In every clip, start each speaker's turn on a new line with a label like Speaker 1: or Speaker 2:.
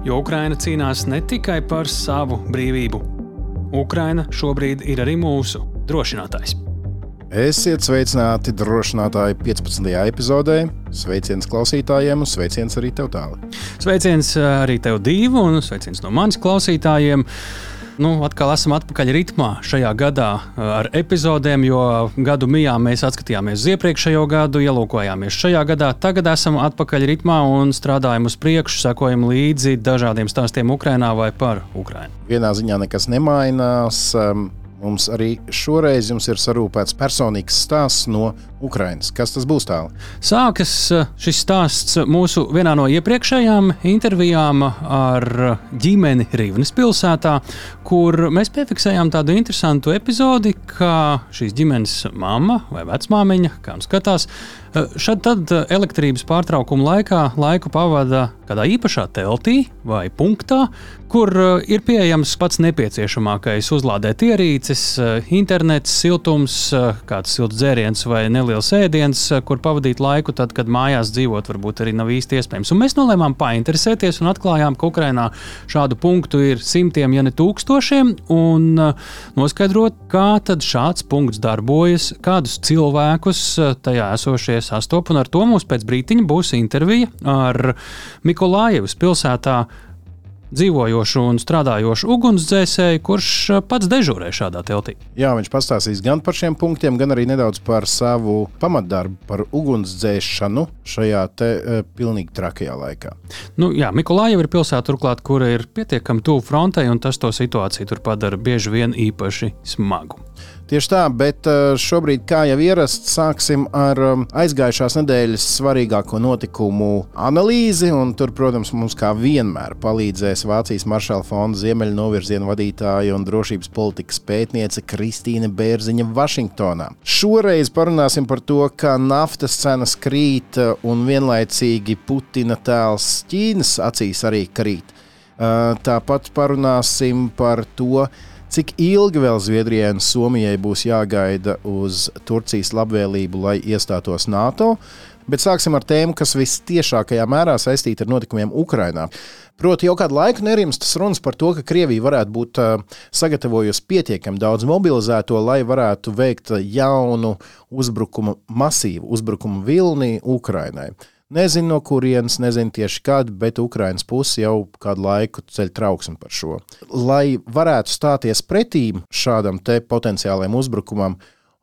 Speaker 1: Jo Ukraina cīnās ne tikai par savu brīvību. Ukraina šobrīd ir arī mūsu drošinātājs.
Speaker 2: Esiet sveicināti drošinātāji 15. epizodē. Sveiciens klausītājiem un sveiciens arī tev tālāk.
Speaker 1: Sveiciens arī tev divu un sveiciens no manis klausītājiem. Nu, atkal esam atpakaļ ritmā šajā gadā ar epizodēm, jo gadu mijā mēs atskatījāmies uz iepriekšējo gadu, ielūkojāmies šajā gadā. Tagad esam atpakaļ ritmā un strādājam uz priekšu, sekojam līdzi dažādiem stāstiem Ukrajinā vai par Ukrajinu.
Speaker 2: Vienā ziņā nekas nemainās. Mums arī šoreiz ir sarūpēts personīgs stāsts no Ukrainas. Kas tas būs tālāk?
Speaker 1: Sākas eh, šis stāsts mūsu vienā no iepriekšējām intervijām ar ģimeni Rīvnes pilsētā, kur mēs piefiksējām tādu interesantu epizodi, kā šīs ģimenes mamma vai vecmāmiņa, kā nu skatās, eh, šad tad elektrības pārtraukuma laikā laiku pavada kādā īpašā teltī vai punktā, kur eh, ir pieejams pats nepieciešamākais uzlādēt ierīces, internets, siltums, kāds silts dzēriens vai neliels ēdiens, eh, kur pavadīt laiku, tad, kad mājās dzīvot, varbūt arī nav īsti iespējams. Un mēs nolēmām painteresēties un atklājām, ka Ukrainā šādu punktu ir simtiem, ja ne tūkstošiem, un eh, noskaidrot, kā tad šāds punkts darbojas, kādus cilvēkus eh, tajā esošie sastopas. Un ar to mums pēc brīdiņa būs intervija ar Mikolājevas pilsētā dzīvojošu un strādājošu ugunsdzēsēju, kurš pats dežurē šādā teltī.
Speaker 2: Jā, viņš pastāstīs gan par šiem punktiem, gan arī nedaudz par savu pamatdarbu, par ugunsdzēšanu šajā te uh, pilnīgi trakajā laikā.
Speaker 1: Nu, jā, Mikulājeva ir pilsēta, turklāt, kura ir pietiekami tuvu frontei, un tas to situāciju tur padara bieži vien īpaši smagu.
Speaker 2: Tieši tā, bet eh, šobrīd, kā jau ierasts, sāksim ar um, aizgājušās nedēļas svarīgāko notikumu analīzi. Tur, protams, mums kā vienmēr palīdzēs Vācijas Maršala fonda ziemeļnovirziena vadītāja un drošības politikas pētniece Kristīne Bērziņa Vašingtonā. Šoreiz parunāsim par to, kā naftas cenas krīt uh, un vienlaicīgi Putina tēls Ķīnas acīs arī krīt. Uh, tāpat parunāsim par to, Cik ilgi vēl Zviedrijai un Somijai būs jāgaida uz Turcijas labvēlību, lai iestātos NATO? Bet sāksim ar tēmu, kas visciešākajā mērā saistīta ar notikumiem Ukrajinā. Proti, jau kādu laiku nerimstas runas par to, ka Krievija varētu būt sagatavojusi pietiekami daudz mobilizēto, lai varētu veikt jaunu uzbrukumu, masīvu uzbrukumu vilni Ukrajinai. Nezinu, no kurienes, nezinu tieši kad, bet Ukraiņas puse jau kādu laiku ceļ trauksmi par šo. Lai varētu stāties pretī šādam potenciālajam uzbrukumam,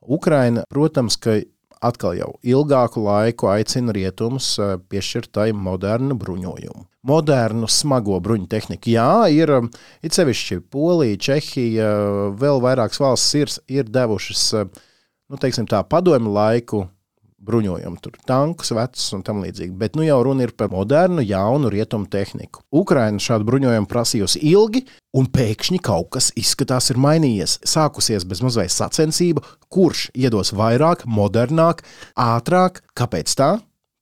Speaker 2: Ukraiņa, protams, ka atkal jau ilgāku laiku aicina rietumus eh, piešķirt tai modernu bruņojumu. Modernu, smago bruņu tehniku. Jā, ir it sevišķi Polija, Čehija, vēl vairākas valstis ir, ir devušas eh, nu, teiksim, tā, padomu laiku bruņojumu, tur tankus, vecus un tam līdzīgi. Bet nu jau runa ir par modernu, jaunu rietumu tehniku. Ukraina šādu bruņojumu prasījusi ilgi, un pēkšņi kaut kas izskatās ir mainījies. Sākusies bez mazliet sacensība, kurš iedos vairāk, modernāk, ātrāk. Kāpēc tā?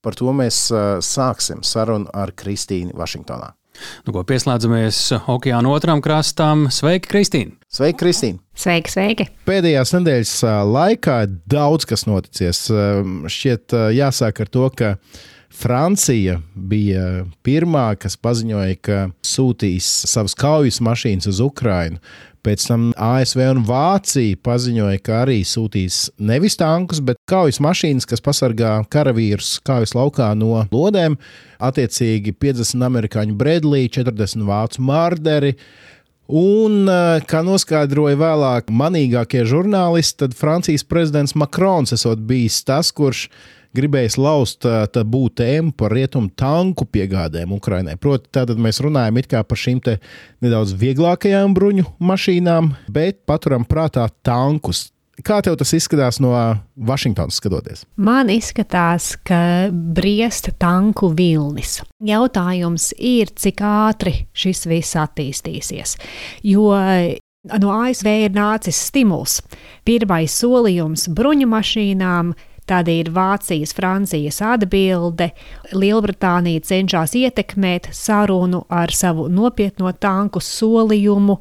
Speaker 2: Par to mēs sāksim sarunu ar Kristīnu Vašingtonā.
Speaker 1: Nu, ko pieslēdzamies okeāna otram krastam. Sveiki, Kristīne!
Speaker 2: Sveiki, Kristīne!
Speaker 3: Sveiki, sveiki!
Speaker 2: Pēdējās nedēļas laikā daudz kas noticis. Šķiet, jāsāk ar to, ka Francija bija pirmā, kas paziņoja, ka sūtīs savas kaujas mašīnas uz Ukrajinu. Pēc tam ASV un Vācija paziņoja, ka arī sūtīs nevis tankus, bet kaujas mašīnas, kas pasargā karavīrus kaujas laukā no lodēm. Attiecīgi 50 amerikāņu Bredlī, 40 vācu mārderi. Un, eh, kā noskaidroja vēlāk manīgākie žurnālisti, tad Francijas prezidents Makrons esot bijis tas, kurš gribējis laust tabū tēmu par rietumu tanku piegādēm Ukrainai. Proti, tātad mēs runājam par šīm nedaudz vieglākajām bruņu mašīnām, bet paturam prātā tankus. Kā tev tas izskatās no Vašingtonas skatoties?
Speaker 3: Man izskatās, ka briest tanku vilnis. Jautājums ir, cik ātri šis viss attīstīsies. Jo no ASV ir nācis stimuls. Pirmais solījums bruņu mašīnām Tad ir Vācijas, Francijas atbilde. Lielbritānija cenšas ietekmēt sarunu ar savu nopietno tanku solījumu,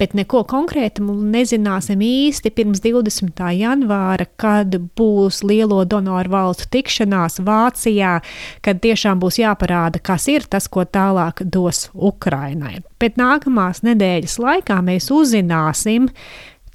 Speaker 3: bet neko konkrētu nezināsim īsti pirms 20. janvāra, kad būs lielo donoru valstu tikšanās Vācijā, kad tiešām būs jāparāda, kas ir tas, ko tālāk dos Ukrainai. Bet nākamās nedēļas laikā mēs uzzināsim,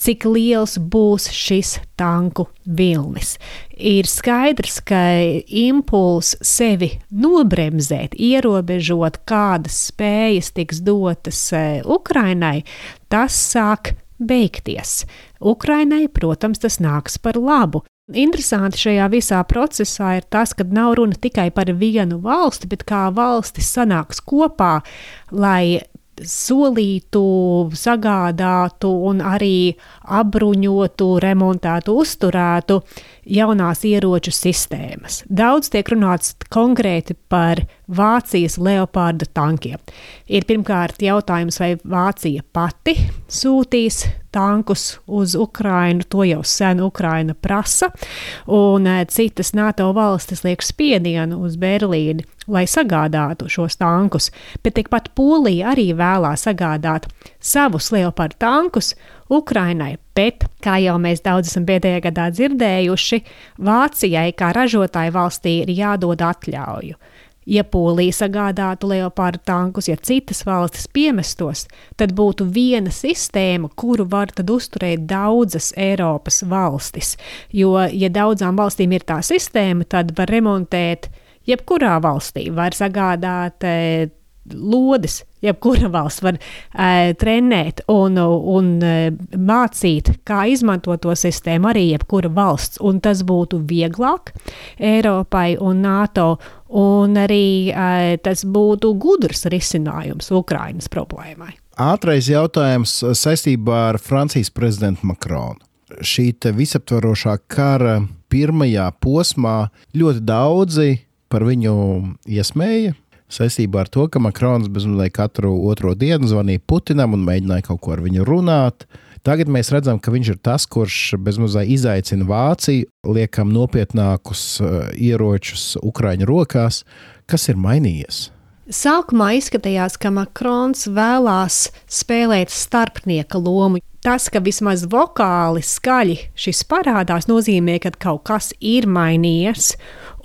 Speaker 3: cik liels būs šis tanku vilnis. Ir skaidrs, ka impulss sevi nobremzēt, ierobežot, kādas spējas tiks dotas e, Ukrainai, tas sāk beigties. Ukrainai, protams, tas nāks par labu. Interesanti šajā visā procesā ir tas, ka nav runa tikai par vienu valsti, bet kā valstis sanāks kopā, lai solītu, sagādātu un arī apbruņotu, remontētu, uzturētu jaunās ieroču sistēmas. Daudz tiek runāts konkrēti par Vācijas leopārda tankiem. Ir pirmkārt jautājums, vai Vācija pati sūtīs tankus uz Ukrajinu. To jau sen Ukraina prasa, un eh, citas NATO valstis liek spiedienu uz Berlīni, lai sagādātu šos tankus. Bet tikpat Polija arī vēlās sagādāt savus leopardu tankus Ukrainai, bet, kā jau mēs daudz esam pēdējā gadā dzirdējuši, Vācijai kā ražotāju valstī ir jādod atļauju. Ja Polija sagādātu leopārdu tankus, ja citas valstis piemestos, tad būtu viena sistēma, kuru var uzturēt daudzas Eiropas valstis. Jo, ja daudzām valstīm ir tā sistēma, tad var remontēt jebkurā valstī, var sagādāt e, lodes, jebkura valsts var e, trenēt un, un e, mācīt, kā izmantot to sistēmu arī jebkura valsts, un tas būtu vieglāk Eiropai un NATO un arī uh, tas būtu gudrs risinājums Ukraiņas problēmai.
Speaker 2: Ātrais jautājums saistībā ar Francijas prezidentu Makronu. Šī visaptvarošā kara pirmajā posmā ļoti daudzi par viņu iesmēja. Saistībā ar to, ka Makrons bezmazliet katru otro dienu zvanīja Putinam un mēģināja kaut ko ar viņu runāt. Tagad mēs redzam, ka viņš ir tas, kurš bezmazliet izaicina Vāciju, liekam nopietnākus uh, ieročus Ukraiņu rokās. Kas ir mainījies?
Speaker 3: Sākumā izskatījās, ka Makrons vēlās spēlēt starpnieka lomu. Tas, ka vismaz vokāli skaļi šis parādās, nozīmē, ka kaut kas ir mainījies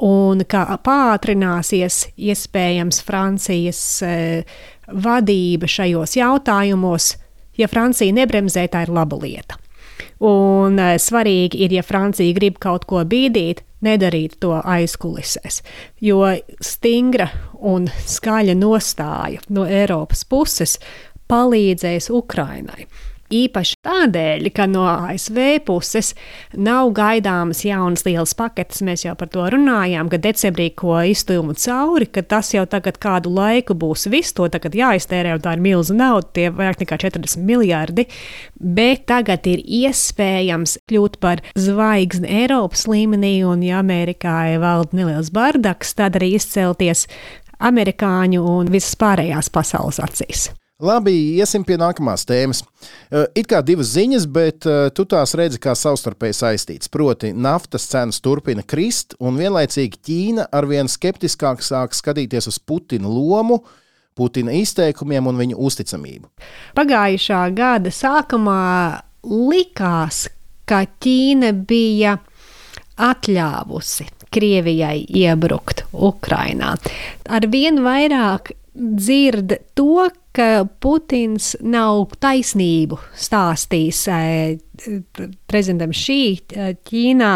Speaker 3: un ka pātrināsies iespējams Francijas eh, vadība šajos jautājumos ja Francija nebremzē, tā ir laba lieta. Un e, svarīgi ir, ja Francija grib kaut ko bīdīt, nedarīt to aizkulisēs. Jo stingra un skaļa nostāja no Eiropas puses palīdzēs Ukrainai. Īpaši tādēļ, ka no ASV puses nav gaidāmas jaunas lielas paketes. Mēs jau par to runājām, ka decembrī ko iztujumu cauri, ka tas jau tagad kādu laiku būs viss. To tagad jāiztērē, un tā ir milza nauda, tie vairāk nekā 40 miljardi. Bet tagad ir iespējams kļūt par zvaigzni Eiropas līmenī, un ja Amerikā valda neliels bardaks, tad arī izcelties amerikāņu un visas pārējās pasaules acīs.
Speaker 2: Labi, iesim pie nākamās tēmas. Eh, it kā divas ziņas, bet eh, tu tās redzi kā savstarpēji saistītas. Proti, naftas cenas turpina krist, un vienlaicīgi Ķīna arvien skeptiskāk sāk skatīties uz Putina lomu. Putina izteikumiem un viņa uzticamību.
Speaker 3: Pagājušā gada sākumā likās, ka Ķīna bija atļāvusi Krievijai iebrukt Ukrajinā. Arvien vairāk dzird to, ka Putins nav taisnību stāstījis eh, prezidentam šī eh, Ķīnā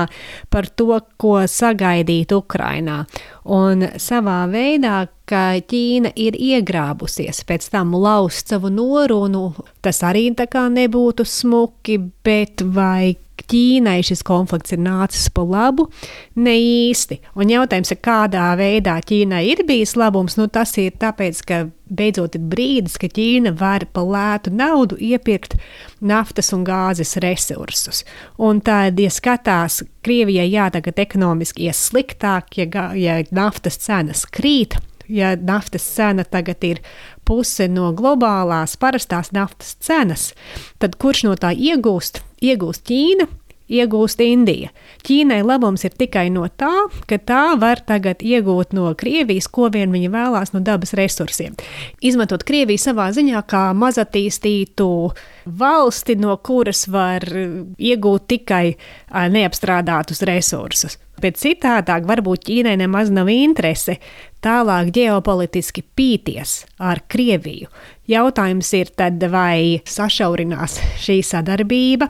Speaker 3: par to, ko sagaidīt Ukrainā. Un savā veidā, ka Ķīna ir iegrābusies, pēc tam laust savu norunu, tas arī tā kā nebūtu smuki, bet vai Ķīnai šis konflikts ir nācis pa labu, ne īsti. Un jautājums ir, kādā veidā Ķīnai ir bijis labums, nu tas ir tāpēc, ka beidzot ir brīdis, ka Ķīna var par lētu naudu iepirkt naftas un gāzes resursus. Un tad, ja skatās, Krievijai jā, tagad ekonomiski ies sliktāk, ja, ja naftas cenas krīt, ja naftas cena tagad ir puse no globālās parastās naftas cenas, tad kurš no tā iegūst? Iegūst Ķīna, iegūst Indija. Ķīnai labums ir tikai no tā, ka tā var tagad iegūt no Krievijas, ko vien viņa vēlās no dabas resursiem. Izmantot Krieviju savā ziņā kā mazatīstītu valsti, no kuras var iegūt tikai neapstrādātus resursus. Bet citādāk, varbūt Ķīnai nemaz nav interese tālāk ģeopolitiski pīties ar Krieviju. Jautājums ir tad, vai sašaurinās šī sadarbība,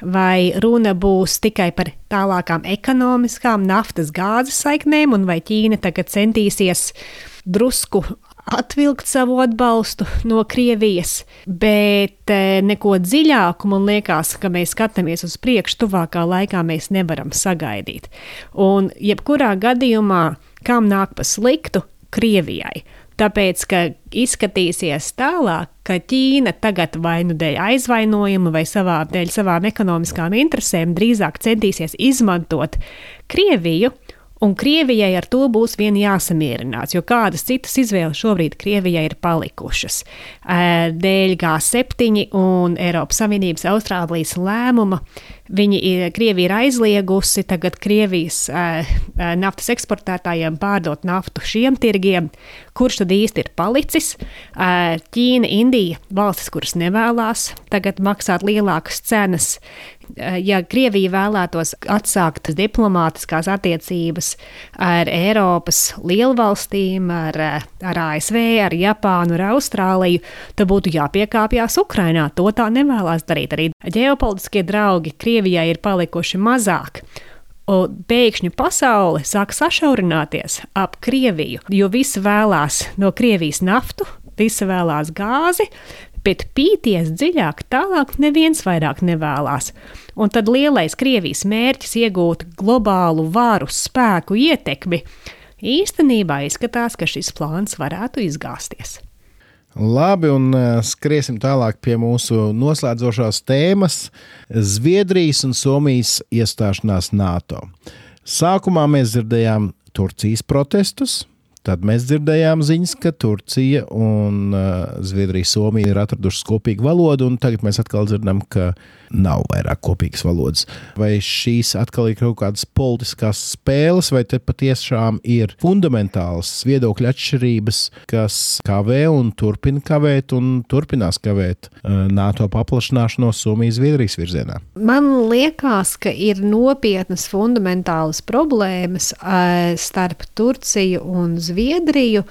Speaker 3: vai runa būs tikai par tālākām ekonomiskām naftas gāzes saiknēm, un vai Ķīna tagad centīsies drusku atvilkt savu atbalstu no Krievijas, bet eh, neko dziļāku man liekas, ka mēs skatāmies uz priekšu, tuvākā laikā mēs nevaram sagaidīt. Un jebkurā gadījumā, kam nāk pa sliktu, Krievijai. Tāpēc, ka izskatīsies tālāk, ka Ķīna tagad vai nu dēļ aizvainojuma, vai savā, dēļ savām ekonomiskām interesēm drīzāk centīsies izmantot Krieviju un Krievijai ar to būs vien jāsamierinās, jo kādas citas izvēles šobrīd Krievijai ir palikušas. Dēļ G7 un Eiropas Savienības Austrālijas lēmuma Viņi ir, Krievija ir aizliegusi tagad Krievijas naftas eksportētājiem pārdot naftu šiem tirgiem. Kurš tad īsti ir palicis? Ķīna, Indija, valstis, kuras nevēlas tagad maksāt lielākas cenas ja Krievija vēlētos atsākt diplomātiskās attiecības ar Eiropas lielvalstīm, ar, ar ASV, ar Japānu, ar Austrāliju, tad būtu jāpiekāpjas Ukrainā. To tā nevēlas darīt. Arī ģeopolitiskie draugi Krievijai ir palikuši mazāk. Un pēkšņi pasaule sāk sašaurināties ap Krieviju, jo visi vēlās no Krievijas naftu, visi vēlās gāzi, bet pīties dziļāk, tālāk neviens vairāk nevēlas. Un tad lielais Krievijas mērķis iegūt globālu varu, spēku, ietekmi īstenībā izskatās, ka šis plāns varētu izgāzties.
Speaker 2: Labi, un uh, skriesim tālāk pie mūsu noslēdzošās tēmas - Zviedrijas un Somijas iestāšanās NATO. Sākumā mēs dzirdējām Turcijas protestus, Tad mēs dzirdējām ziņas, ka Turcija un uh, Zviedrija, Somija ir atradušas kopīgu valodu, un tagad mēs atkal dzirdam, ka nav vairāk kopīgas valodas. Vai šīs atkal ir kaut kādas politiskas spēles, vai te patiešām ir fundamentāls viedokļu atšķirības, kas kavē un turpina kavēt un turpinās kavēt uh, NATO paplašināšanos Somijas-Zviedrijas virzienā?
Speaker 3: Man liekas, ka ir nopietnas fundamentālas problēmas uh, starp Turciju un Zviedriju.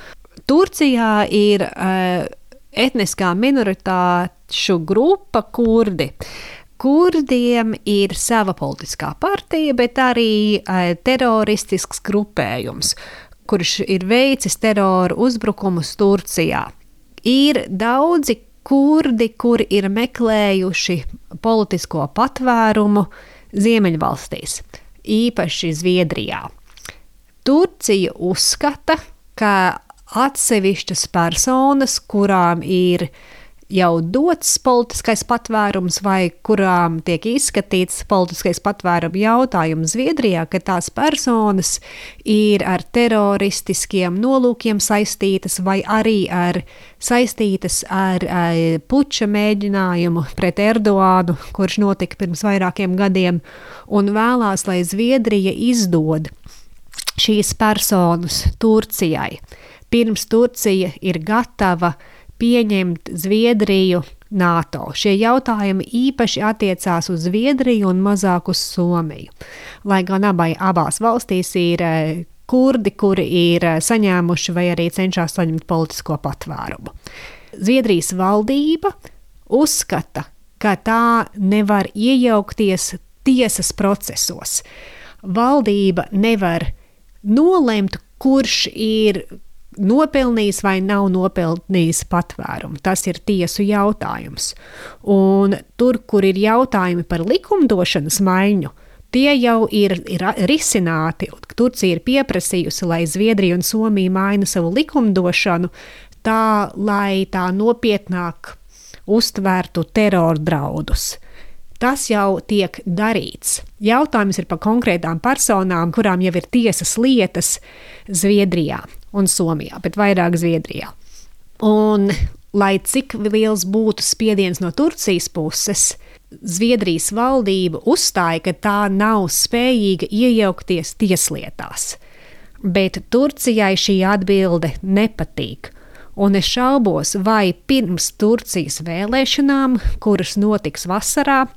Speaker 3: Turcijā ir uh, etniskā minoritāšu grupa kurdi. Kurdiem ir sava politiskā partija, bet arī uh, teroristisks grupējums, kurš ir veicis terora uzbrukumus Turcijā. Ir daudzi kurdi, kuri ir meklējuši politisko patvērumu Ziemeļvalstīs, īpaši Zviedrijā. Turcija uzskata, ka atsevišķas personas, kurām ir jau dots politiskais patvērums vai kurām tiek izskatīts politiskais patvēruma jautājums Zviedrijā, ka tās personas ir ar teroristiskiem nolūkiem saistītas vai arī ar, saistītas ar, ar puča mēģinājumu pret Erdoānu, kurš notika pirms vairākiem gadiem, un vēlās, lai Zviedrija izdod šīs personas Turcijai. Pirms Turcija ir gatava pieņemt Zviedriju NATO. Šie jautājumi īpaši attiecās uz Zviedriju un mazāk uz Somiju. Lai gan abai, abās valstīs ir eh, kurdi, kuri ir eh, saņēmuši vai arī cenšas saņemt politisko patvērumu. Zviedrijas valdība uzskata, ka tā nevar iejaukties tiesas procesos. Valdība nevar nolemt, kurš ir nopelnījis vai nav nopelnījis patvērumu. Tas ir tiesu jautājums. Un tur, kur ir jautājumi par likumdošanas maiņu, tie jau ir, ir risināti. Turcija ir pieprasījusi, lai Zviedrija un Somija maina savu likumdošanu tā, lai tā nopietnāk uztvērtu terora draudus. Tas jau tiek darīts. Jautājums ir par konkrētām personām, kurām jau ir tiesas lietas Zviedrijā un Somijā, bet vairāk Zviedrijā. Un, lai cik liels būtu spiediens no Turcijas puses, Zviedrijas valdība uzstāja, ka tā nav spējīga iejaukties tieslietās. Bet Turcijai šī atbilde nepatīk. Un es šaubos, vai pirms Turcijas vēlēšanām, kuras notiks vasarā,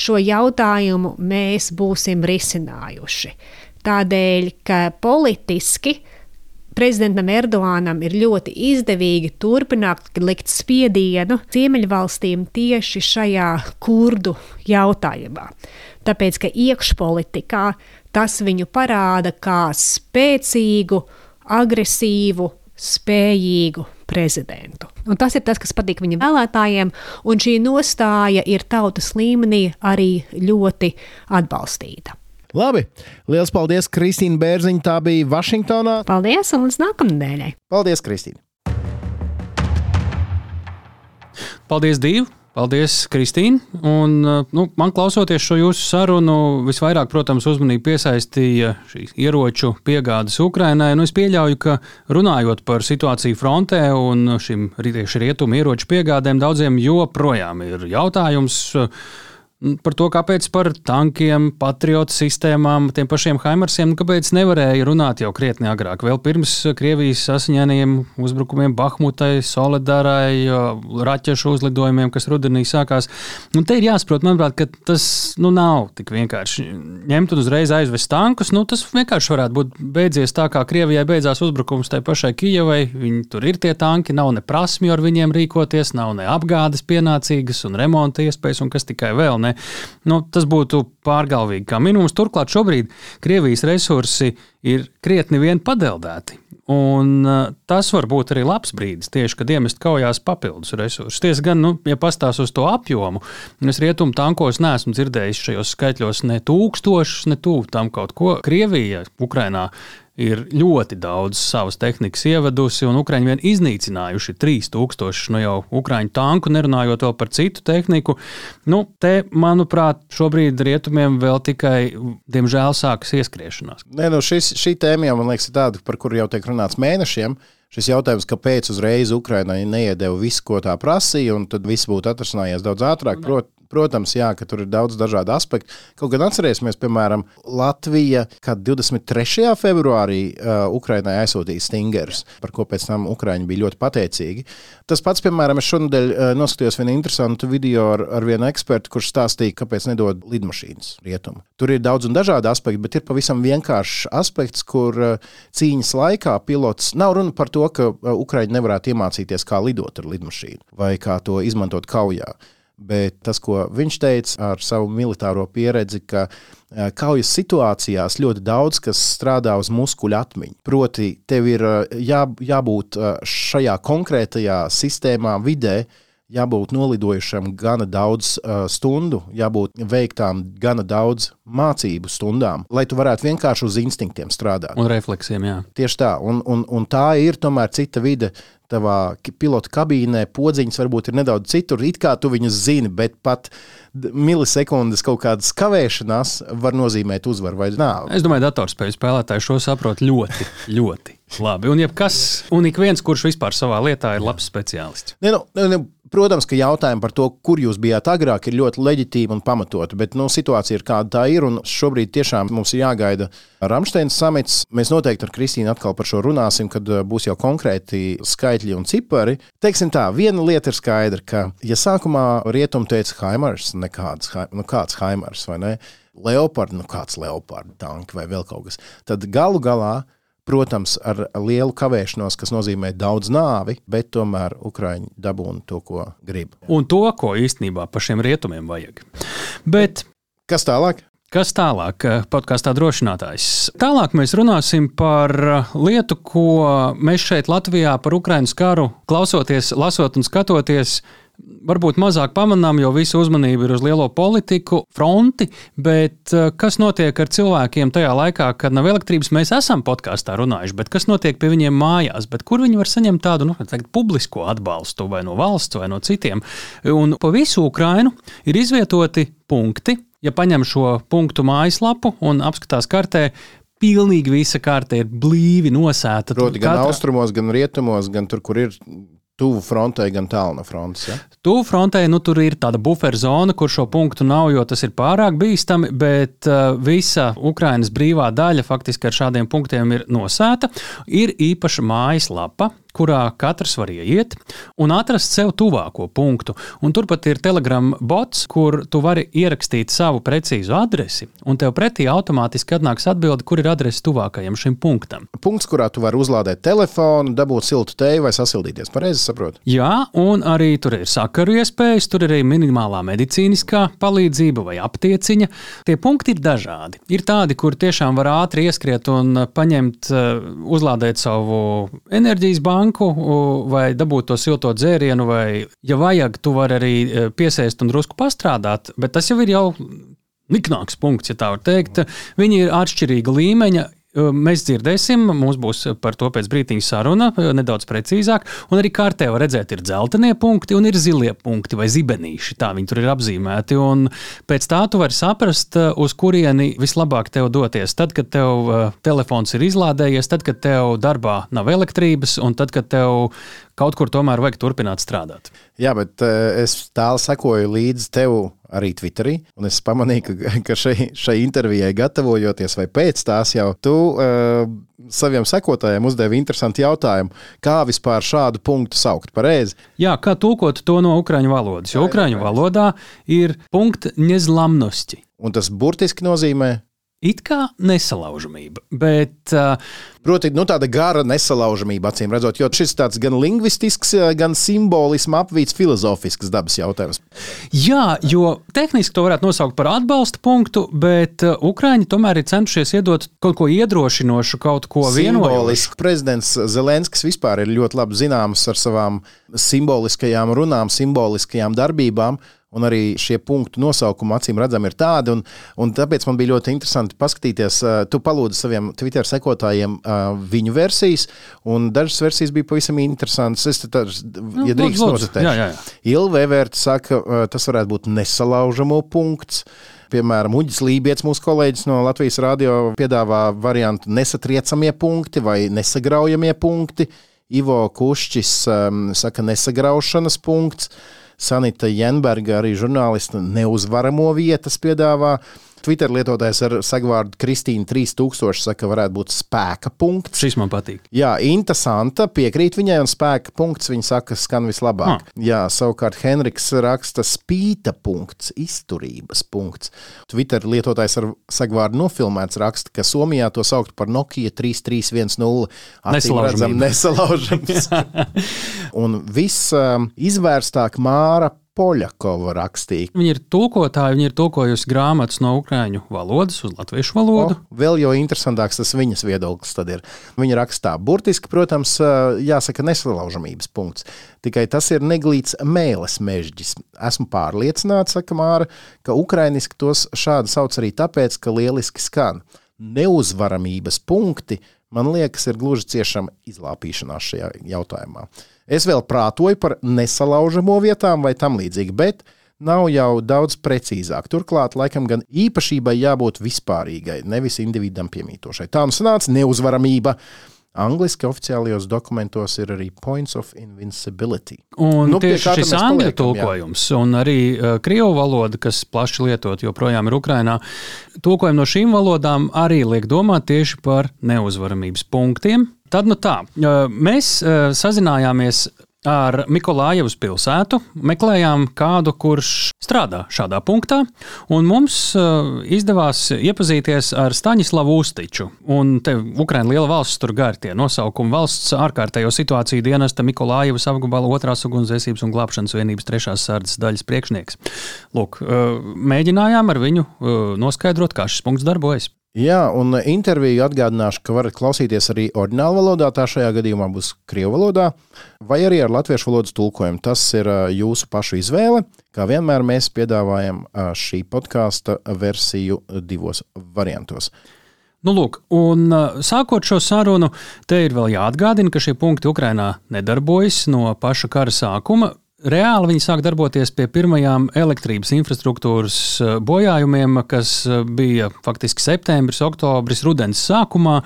Speaker 3: šo jautājumu mēs būsim risinājuši. Tādēļ, ka politiski prezidentam Erdoganam ir ļoti izdevīgi turpināt likt spiedienu Ziemeļvalstīm tieši šajā kurdu jautājumā. Tāpēc, ka iekšpolitikā tas viņu parāda kā spēcīgu, agresīvu, spējīgu prezidentu. Un tas ir tas, kas patīk viņa vēlētājiem, un šī nostāja ir tautas līmenī arī ļoti atbalstīta.
Speaker 2: Labi, liels paldies, Kristīna Bērziņa. Tā bija Vašingtonā.
Speaker 3: Paldies, un līdz nākamnedēļai.
Speaker 2: Paldies, Kristīna.
Speaker 1: Paldies, Dīva! Paldies, Kristīne. Un, nu, man klausoties šo jūsu sarunu, visvairāk, protams, uzmanību piesaistīja šīs ieroču piegādes Ukrainai. Nu, es pieļauju, ka runājot par situāciju frontē un šim tieši rietumu ieroču piegādēm, daudziem joprojām ir jautājums par to, kāpēc par tankiem, patriotu sistēmām, tiem pašiem Haimarsiem, nu, kāpēc nevarēja runāt jau krietni agrāk, vēl pirms Krievijas asiņainajiem uzbrukumiem Bahmutai, Solidarai, raķešu uzlidojumiem, kas rudenī sākās. Un te ir jāsaprot, manuprāt, ka tas nu, nav tik vienkārši ņemt un uzreiz aizvest tankus. Nu, tas vienkārši varētu būt beidzies tā, kā Krievijai beidzās uzbrukums tai pašai Kijavai. Viņi tur ir tie tanki, nav ne prasmju ar viņiem rīkoties, nav ne apgādes pienācīgas un remonta iespējas un kas tikai vēl. Ne. Nu, tas būtu pārgalvīgi kā minimums. Turklāt šobrīd Krievijas resursi ir krietni vien padeldēti. Un uh, tas var būt arī labs brīdis, tieši kad iemest kaujās papildus resursus. Tiesa gan, nu, ja pastāv uz to apjomu, es rietumu tankos neesmu dzirdējis šajos skaitļos ne tūkstošus, ne tuvu tam kaut ko. Krievija, Ukrainā ir ļoti daudz savas tehnikas ievedusi, un Ukrāņi vien iznīcinājuši 3000 nu jau Ukrāņu tanku, nerunājot vēl par citu tehniku. Nu, te, manuprāt, šobrīd rietumiem vēl tikai, diemžēl, sākas ieskriešanās.
Speaker 2: Nē, nu šis, šī tēma jau man liekas tāda, par kuru jau tiek runāts mēnešiem. Šis jautājums, kāpēc uzreiz Ukraiņai neiedeva visu, ko tā prasīja, un tad viss būtu atrasinājies daudz ātrāk. Prot, Protams, jā, ka tur ir daudz dažādu aspektu. Kaut gan atcerēsimies, piemēram, Latvija, kad 23. februārī uh, Ukrainai aizsūtīja stingerus, par ko pēc tam Ukraiņi bija ļoti pateicīgi. Tas pats, piemēram, es šonadēļ uh, noskatījos vienu interesantu video ar, ar vienu ekspertu, kurš stāstīja, kāpēc nedod lidmašīnas rietumu. Tur ir daudz un dažādi aspekti, bet ir pavisam vienkāršs aspekts, kur uh, cīņas laikā pilots nav runa par to, ka uh, Ukraiņi nevarētu iemācīties, kā lidot ar lidmašīnu vai kā to izmantot kaujā. Bet tas, ko viņš teica ar savu militāro pieredzi, ka e, kaujas situācijās ļoti daudz kas strādā uz muskuļu atmiņu. Proti, tev ir e, jā, jābūt e, šajā konkrētajā sistēmā, vidē, jābūt nolidojušam gana daudz uh, stundu, jābūt veiktām gana daudz mācību stundām, lai tu varētu vienkārši uz instinktiem strādāt.
Speaker 1: Un refleksiem, jā.
Speaker 2: Tieši tā, un, un, un tā ir tomēr cita vide tavā pilota kabīnē podziņas varbūt ir nedaudz citur. It kā tu viņus zini, bet pat milisekundes kaut kādas kavēšanās var nozīmēt uzvaru vai nāvi.
Speaker 1: Es domāju, datorspēļu spēlētāji šo saprot ļoti, ļoti labi. Un, jebkas, un ik viens, kurš vispār savā lietā ir labs speciālists.
Speaker 2: Ne, nu, ne, Protams, ka jautājumi par to, kur jūs bijāt agrāk, ir ļoti leģitīmi un pamatoti, bet nu, situācija ir kāda tā ir. Šobrīd tiešām mums ir jāgaida Rāmsteina samits. Mēs noteikti ar Kristīnu atkal par šo runāsim, kad uh, būs jau konkrēti skaitļi un cipari. Teiksim tā, viena lieta ir skaidra, ka, ja sākumā rietumi teica Haimars, nekāds, nu, kāds Haimars vai ne? Leopard, nu kāds Leopard tanki vai vēl kaut kas, tad galu galā Protams, ar lielu kavēšanos, kas nozīmē daudz nāvi, bet tomēr Ukrāņi dabūna to, ko grib.
Speaker 1: Un to, ko īstenībā pašiem rietumiem vajag. Bet
Speaker 2: kas tālāk?
Speaker 1: Kas tālāk? Podkāstā drošinātājs. Tālāk mēs runāsim par lietu, ko mēs šeit Latvijā par Ukraiņas karu klausoties, lasot un skatoties varbūt mazāk pamanām, jo visa uzmanība ir uz lielo politiku fronti, bet eh, kas notiek ar cilvēkiem tajā laikā, kad nav elektrības? Mēs esam podkāstā runājuši, bet kas notiek pie viņiem mājās, bet kur viņi var saņemt tādu nu, teikt, publisko atbalstu vai no valsts vai no citiem? Un pa visu Ukrainu ir izvietoti punkti. Ja paņem šo punktu mājaslapu un apskatās kartē, pilnīgi visa karte ir blīvi nosēta.
Speaker 2: Proti, gan Katra... austrumos, gan rietumos, gan tur, kur ir tuvu frontei, gan tālu no frontes. Ja?
Speaker 1: Tuvu frontei nu, tur ir tāda buferzona, kur šo punktu nav, jo tas ir pārāk bīstami, bet uh, visa Ukrainas brīvā daļa faktiski ar šādiem punktiem ir nosēta. Ir īpaša mājaslapa, kurā katrs var ieiet un atrast sev tuvāko punktu. Un turpat ir Telegram bots, kur tu vari ierakstīt savu precīzu adresi, un tev pretī automātiski atnāks atbilde, kur ir adrese tuvākajam šim punktam.
Speaker 2: Punkts, kurā tu vari uzlādēt telefonu, dabūt siltu teju vai sasildīties. Pareizi saprotu?
Speaker 1: Jā, un arī tur ir sakaru iespējas, tur ir arī minimālā medicīniskā palīdzība vai aptieciņa. Tie punkti ir dažādi. Ir tādi, kur tiešām var ātri ieskriet un paņemt, uzlādēt savu enerģijas banku banku vai dabūt to silto dzērienu, vai, ja vajag, tu vari arī e, piesēst un drusku pastrādāt, bet tas jau ir jau niknāks punkts, ja tā var teikt. Viņi ir atšķirīga līmeņa, Mēs dzirdēsim, mums būs par to pēc brīdiņa saruna, nedaudz precīzāk. Un arī kārtē var redzēt, ir dzeltenie punkti un ir zilie punkti vai zibenīši. Tā viņi tur ir apzīmēti. Un pēc tā tu vari saprast, uz kurieni vislabāk tev doties. Tad, kad tev telefons ir izlādējies, tad, kad tev darbā nav elektrības un tad, kad tev kaut kur tomēr vajag turpināt strādāt.
Speaker 2: Jā, bet es tālu sekoju līdzi tev arī Twitterī. Un es pamanīju, ka, ka šai, šai intervijai gatavojoties, vai pēc tās jau tu uh, saviem sekotājiem uzdevi interesantu jautājumu, kā vispār šādu punktu saukt pareizi.
Speaker 1: Jā, kā tulkot to no ukraiņu valodas, jo ukraiņu valodā ir punkts nezlamnosti.
Speaker 2: Un tas burtiski nozīmē
Speaker 1: It kā nesalaužamība, bet. Uh,
Speaker 2: Proti, nu, tāda gara nesalaužamība, acīm redzot, jo šis ir gan lingvistisks, gan simbolisms apvīts filozofisks dabas jautājums.
Speaker 1: Jā, jo tehniski to varētu nosaukt par atbalsta punktu, bet Ukrāņi tomēr ir centušies iedot kaut ko iedrošinošu, kaut ko vienojošu.
Speaker 2: Prezidents Zelenskis vispār ir ļoti labi zināms ar savām simboliskajām runām, simboliskajām darbībām. Un arī šie punktu nosaukumi, acīm redzami, ir tādi. Un, un tāpēc man bija ļoti interesanti paskatīties. Tu palūdzi saviem Twitter sekotājiem viņu versijas, un dažas versijas bija pavisam interesantas. Es tā, nu, ja drīkst nocitēt, Ilva Everta saka, tas varētu būt nesalaužamo punkts. Piemēram, Uģis Lībijams, mūsu kolēģis no Latvijas radio, piedāvā variantu nesatriecamie punkti vai nesagraujamie punkti. Ivo Kušķis um, saka, nesagraušanas punkts. Sanita Jenberga, arī žurnālista, neuzvaramo vietas piedāvā. Twitter lietotājs ar sagvārdu Kristīna 3000 saka, varētu būt spēka punkts.
Speaker 1: Šis man patīk.
Speaker 2: Jā, interesanta, piekrīt viņai, un spēka punkts viņa saka, skan vislabāk. Ah. Jā, savukārt Henriks raksta spīta punkts, izturības punkts. Twitter lietotājs ar sagvārdu nofilmēts raksta, ka Somijā to saukt par Nokia 3310.
Speaker 1: Nesalaužams.
Speaker 2: Nesalaužams. un viss um, izvērstāk Māra Poļakova rakstīja.
Speaker 1: Viņa ir tulkotāja, viņa ir tulkojusi grāmatas no ukrāņu valodas uz latviešu valodu.
Speaker 2: O, vēl jau interesantāks tas viņas viedoklis tad ir. Viņa rakstā burtiski, protams, jāsaka nesalaužamības punkts. Tikai tas ir neglīts mēles mežģis. Esmu pārliecināts, saka Māra, ka ukrainiski tos šādi sauc arī tāpēc, ka lieliski skan. Neuzvaramības punkti, man liekas, ir gluži ciešama izlāpīšanās šajā jautājumā. Es vēl prātoju par nesalaužamo vietām vai tam līdzīgi, bet nav jau daudz precīzāk. Turklāt, laikam, gan īpašībai jābūt vispārīgai, nevis individam piemītošai. Tā nu sanāca neuzvaramība. Angliski oficiālajos dokumentos ir arī points of invincibility.
Speaker 1: Un nu, tieši šis angļu tulkojums, jā. un arī uh, krievu valoda, kas plaši lietot joprojām ir Ukrainā, tulkojumi no šīm valodām arī liek domāt tieši par neuzvaramības punktiem, Tad nu tā, mēs sazinājāmies ar Mikolājevas pilsētu, meklējām kādu, kurš strādā šādā punktā, un mums izdevās iepazīties ar Staņislavu Ustiču. Un te Ukraina liela valsts tur gar tie nosaukumi valsts ārkārtējo situāciju dienesta Mikolājevas apgabala otrās ugunsdzēsības un glābšanas vienības trešās sārdas daļas priekšnieks. Lūk, mēģinājām ar viņu noskaidrot, kā šis punkts darbojas.
Speaker 2: Jā, un interviju atgādināšu, ka varat klausīties arī oriģinālā valodā, tā šajā gadījumā būs krievu valodā, vai arī ar latviešu valodas tulkojumu. Tas ir jūsu pašu izvēle. Kā vienmēr mēs piedāvājam šī podkāsta versiju divos variantos.
Speaker 1: Nu, lūk, un sākot šo sarunu, te ir vēl jāatgādina, ka šie punkti Ukrainā nedarbojas no paša kara sākuma. Reāli viņi sāk darboties pie pirmajām elektrības infrastruktūras eh, bojājumiem, kas eh, bija faktiski septembris, oktobris, rudens sākumā,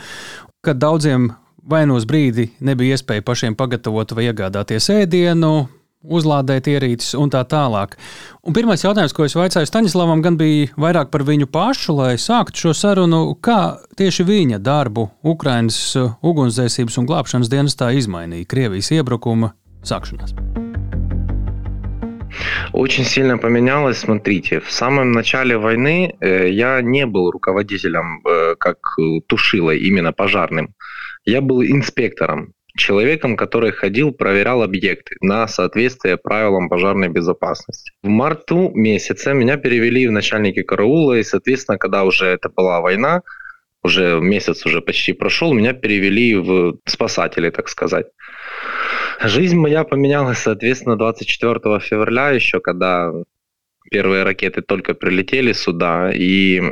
Speaker 1: kad daudziem vai no brīdi nebija iespēja pašiem pagatavot vai iegādāties ēdienu, uzlādēt ierīces un tā tālāk. Un pirmais jautājums, ko es vaicāju Staņislavam, gan bija vairāk par viņu pašu, lai sāktu šo sarunu, kā tieši viņa darbu Ukraiņas eh, ugunsdzēsības un glābšanas dienestā izmainīja Krievijas iebrukuma sākšanās.
Speaker 4: Очень сильно поменялось. Смотрите, в самом начале войны э, я не был руководителем, э, как тушилой, именно пожарным. Я был инспектором, человеком, который ходил, проверял объекты на соответствие правилам пожарной безопасности. В марту месяце меня перевели в начальники караула, и, соответственно, когда уже это была война, уже месяц уже почти прошел, меня перевели в спасатели, так сказать. Жизнь моя поменялась, соответственно, 24 февраля еще, когда первые ракеты только прилетели сюда, и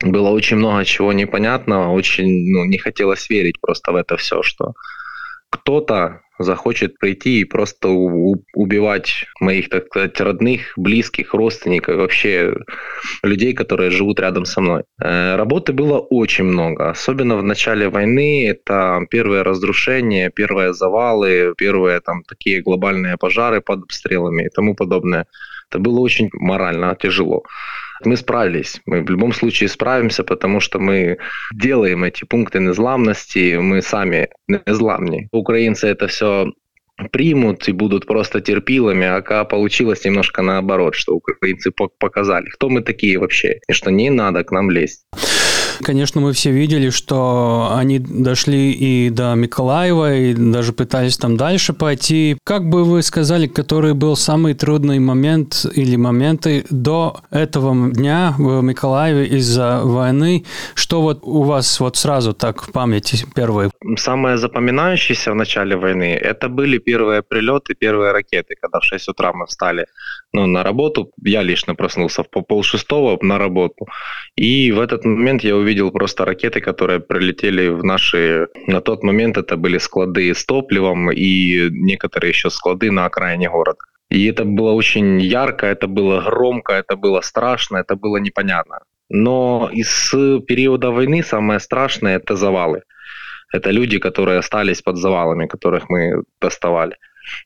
Speaker 4: было очень много чего непонятного, очень ну, не хотелось верить просто в это все, что кто-то захочет прийти и просто убивать моих, так сказать, родных, близких, родственников, вообще людей, которые живут рядом со мной. Э, работы было очень много, особенно в начале войны. Это первые разрушения, первые завалы, первые там такие глобальные пожары под обстрелами и тому подобное. Это было очень морально тяжело. Мы справились. Мы в любом случае справимся, потому что мы делаем эти пункты незламности, мы сами незламни. Украинцы это все примут и будут просто терпилами, а получилось немножко наоборот, что украинцы показали, кто мы такие вообще, и что не надо к нам лезть.
Speaker 1: Конечно, мы все видели, что они дошли и до Миколаева, и даже пытались там дальше пойти. Как бы вы сказали, который был самый трудный момент или моменты до этого дня в Миколаеве из-за войны? Что вот у вас вот сразу так в памяти первые?
Speaker 4: Самое запоминающееся в начале войны, это были первые прилеты, первые ракеты, когда в 6 утра мы встали ну, на работу. Я лично проснулся в пол шестого на работу. И в этот момент я увидел просто ракеты, которые прилетели в наши... На тот момент это были склады с топливом и некоторые еще склады на окраине города. И это было очень ярко, это было громко, это было страшно, это было непонятно. Но из периода войны самое страшное – это завалы. Это люди, которые остались под завалами, которых мы доставали.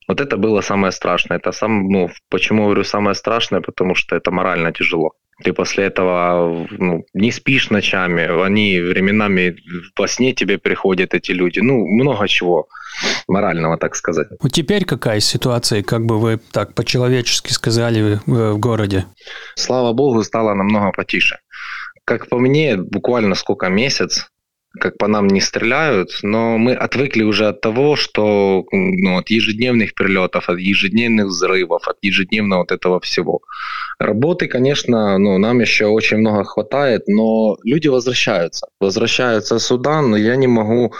Speaker 4: Вот это было самое страшное. Это сам, ну, почему говорю самое страшное, потому что это морально тяжело. Ты после этого ну, не спишь ночами, они временами во сне тебе приходят эти люди. Ну, много чего морального, так сказать.
Speaker 1: Вот теперь какая ситуация, как бы вы так по-человечески сказали в, в городе?
Speaker 4: Слава богу, стало намного потише. Как по мне, буквально сколько месяц, как по нам не стреляют, но мы отвыкли уже от того, что ну, от ежедневных прилетов, от ежедневных взрывов, от ежедневного вот этого всего. Работы, конечно, ну, нам еще очень много хватает, но люди возвращаются. Возвращаются сюда, но я не могу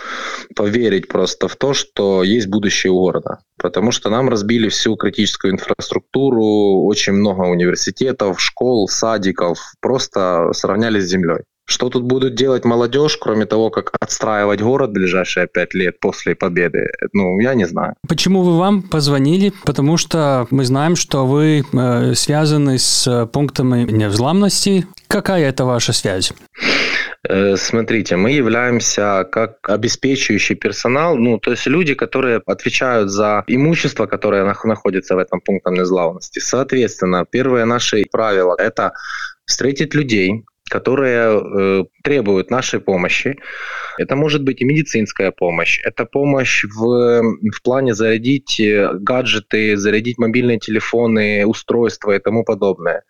Speaker 4: поверить просто в то, что есть будущее у города. Потому что нам разбили всю критическую инфраструктуру, очень много университетов, школ, садиков, просто сравняли с землей. Что тут будут делать молодежь, кроме того, как отстраивать город ближайшие пять лет после победы? Ну, я не знаю.
Speaker 1: Почему вы вам позвонили? Потому что мы знаем, что вы э, связаны с пунктами невзламности. Какая это ваша связь?
Speaker 4: Э, смотрите, мы являемся как обеспечивающий персонал, ну, то есть люди, которые отвечают за имущество, которое находится в этом пункте незглавности. Соответственно, первое наше правило – это встретить людей, которые э, требуют нашей помощи. Это может быть и медицинская помощь, это помощь в, в плане зарядить э, гаджеты, зарядить мобильные телефоны, устройства и тому подобное.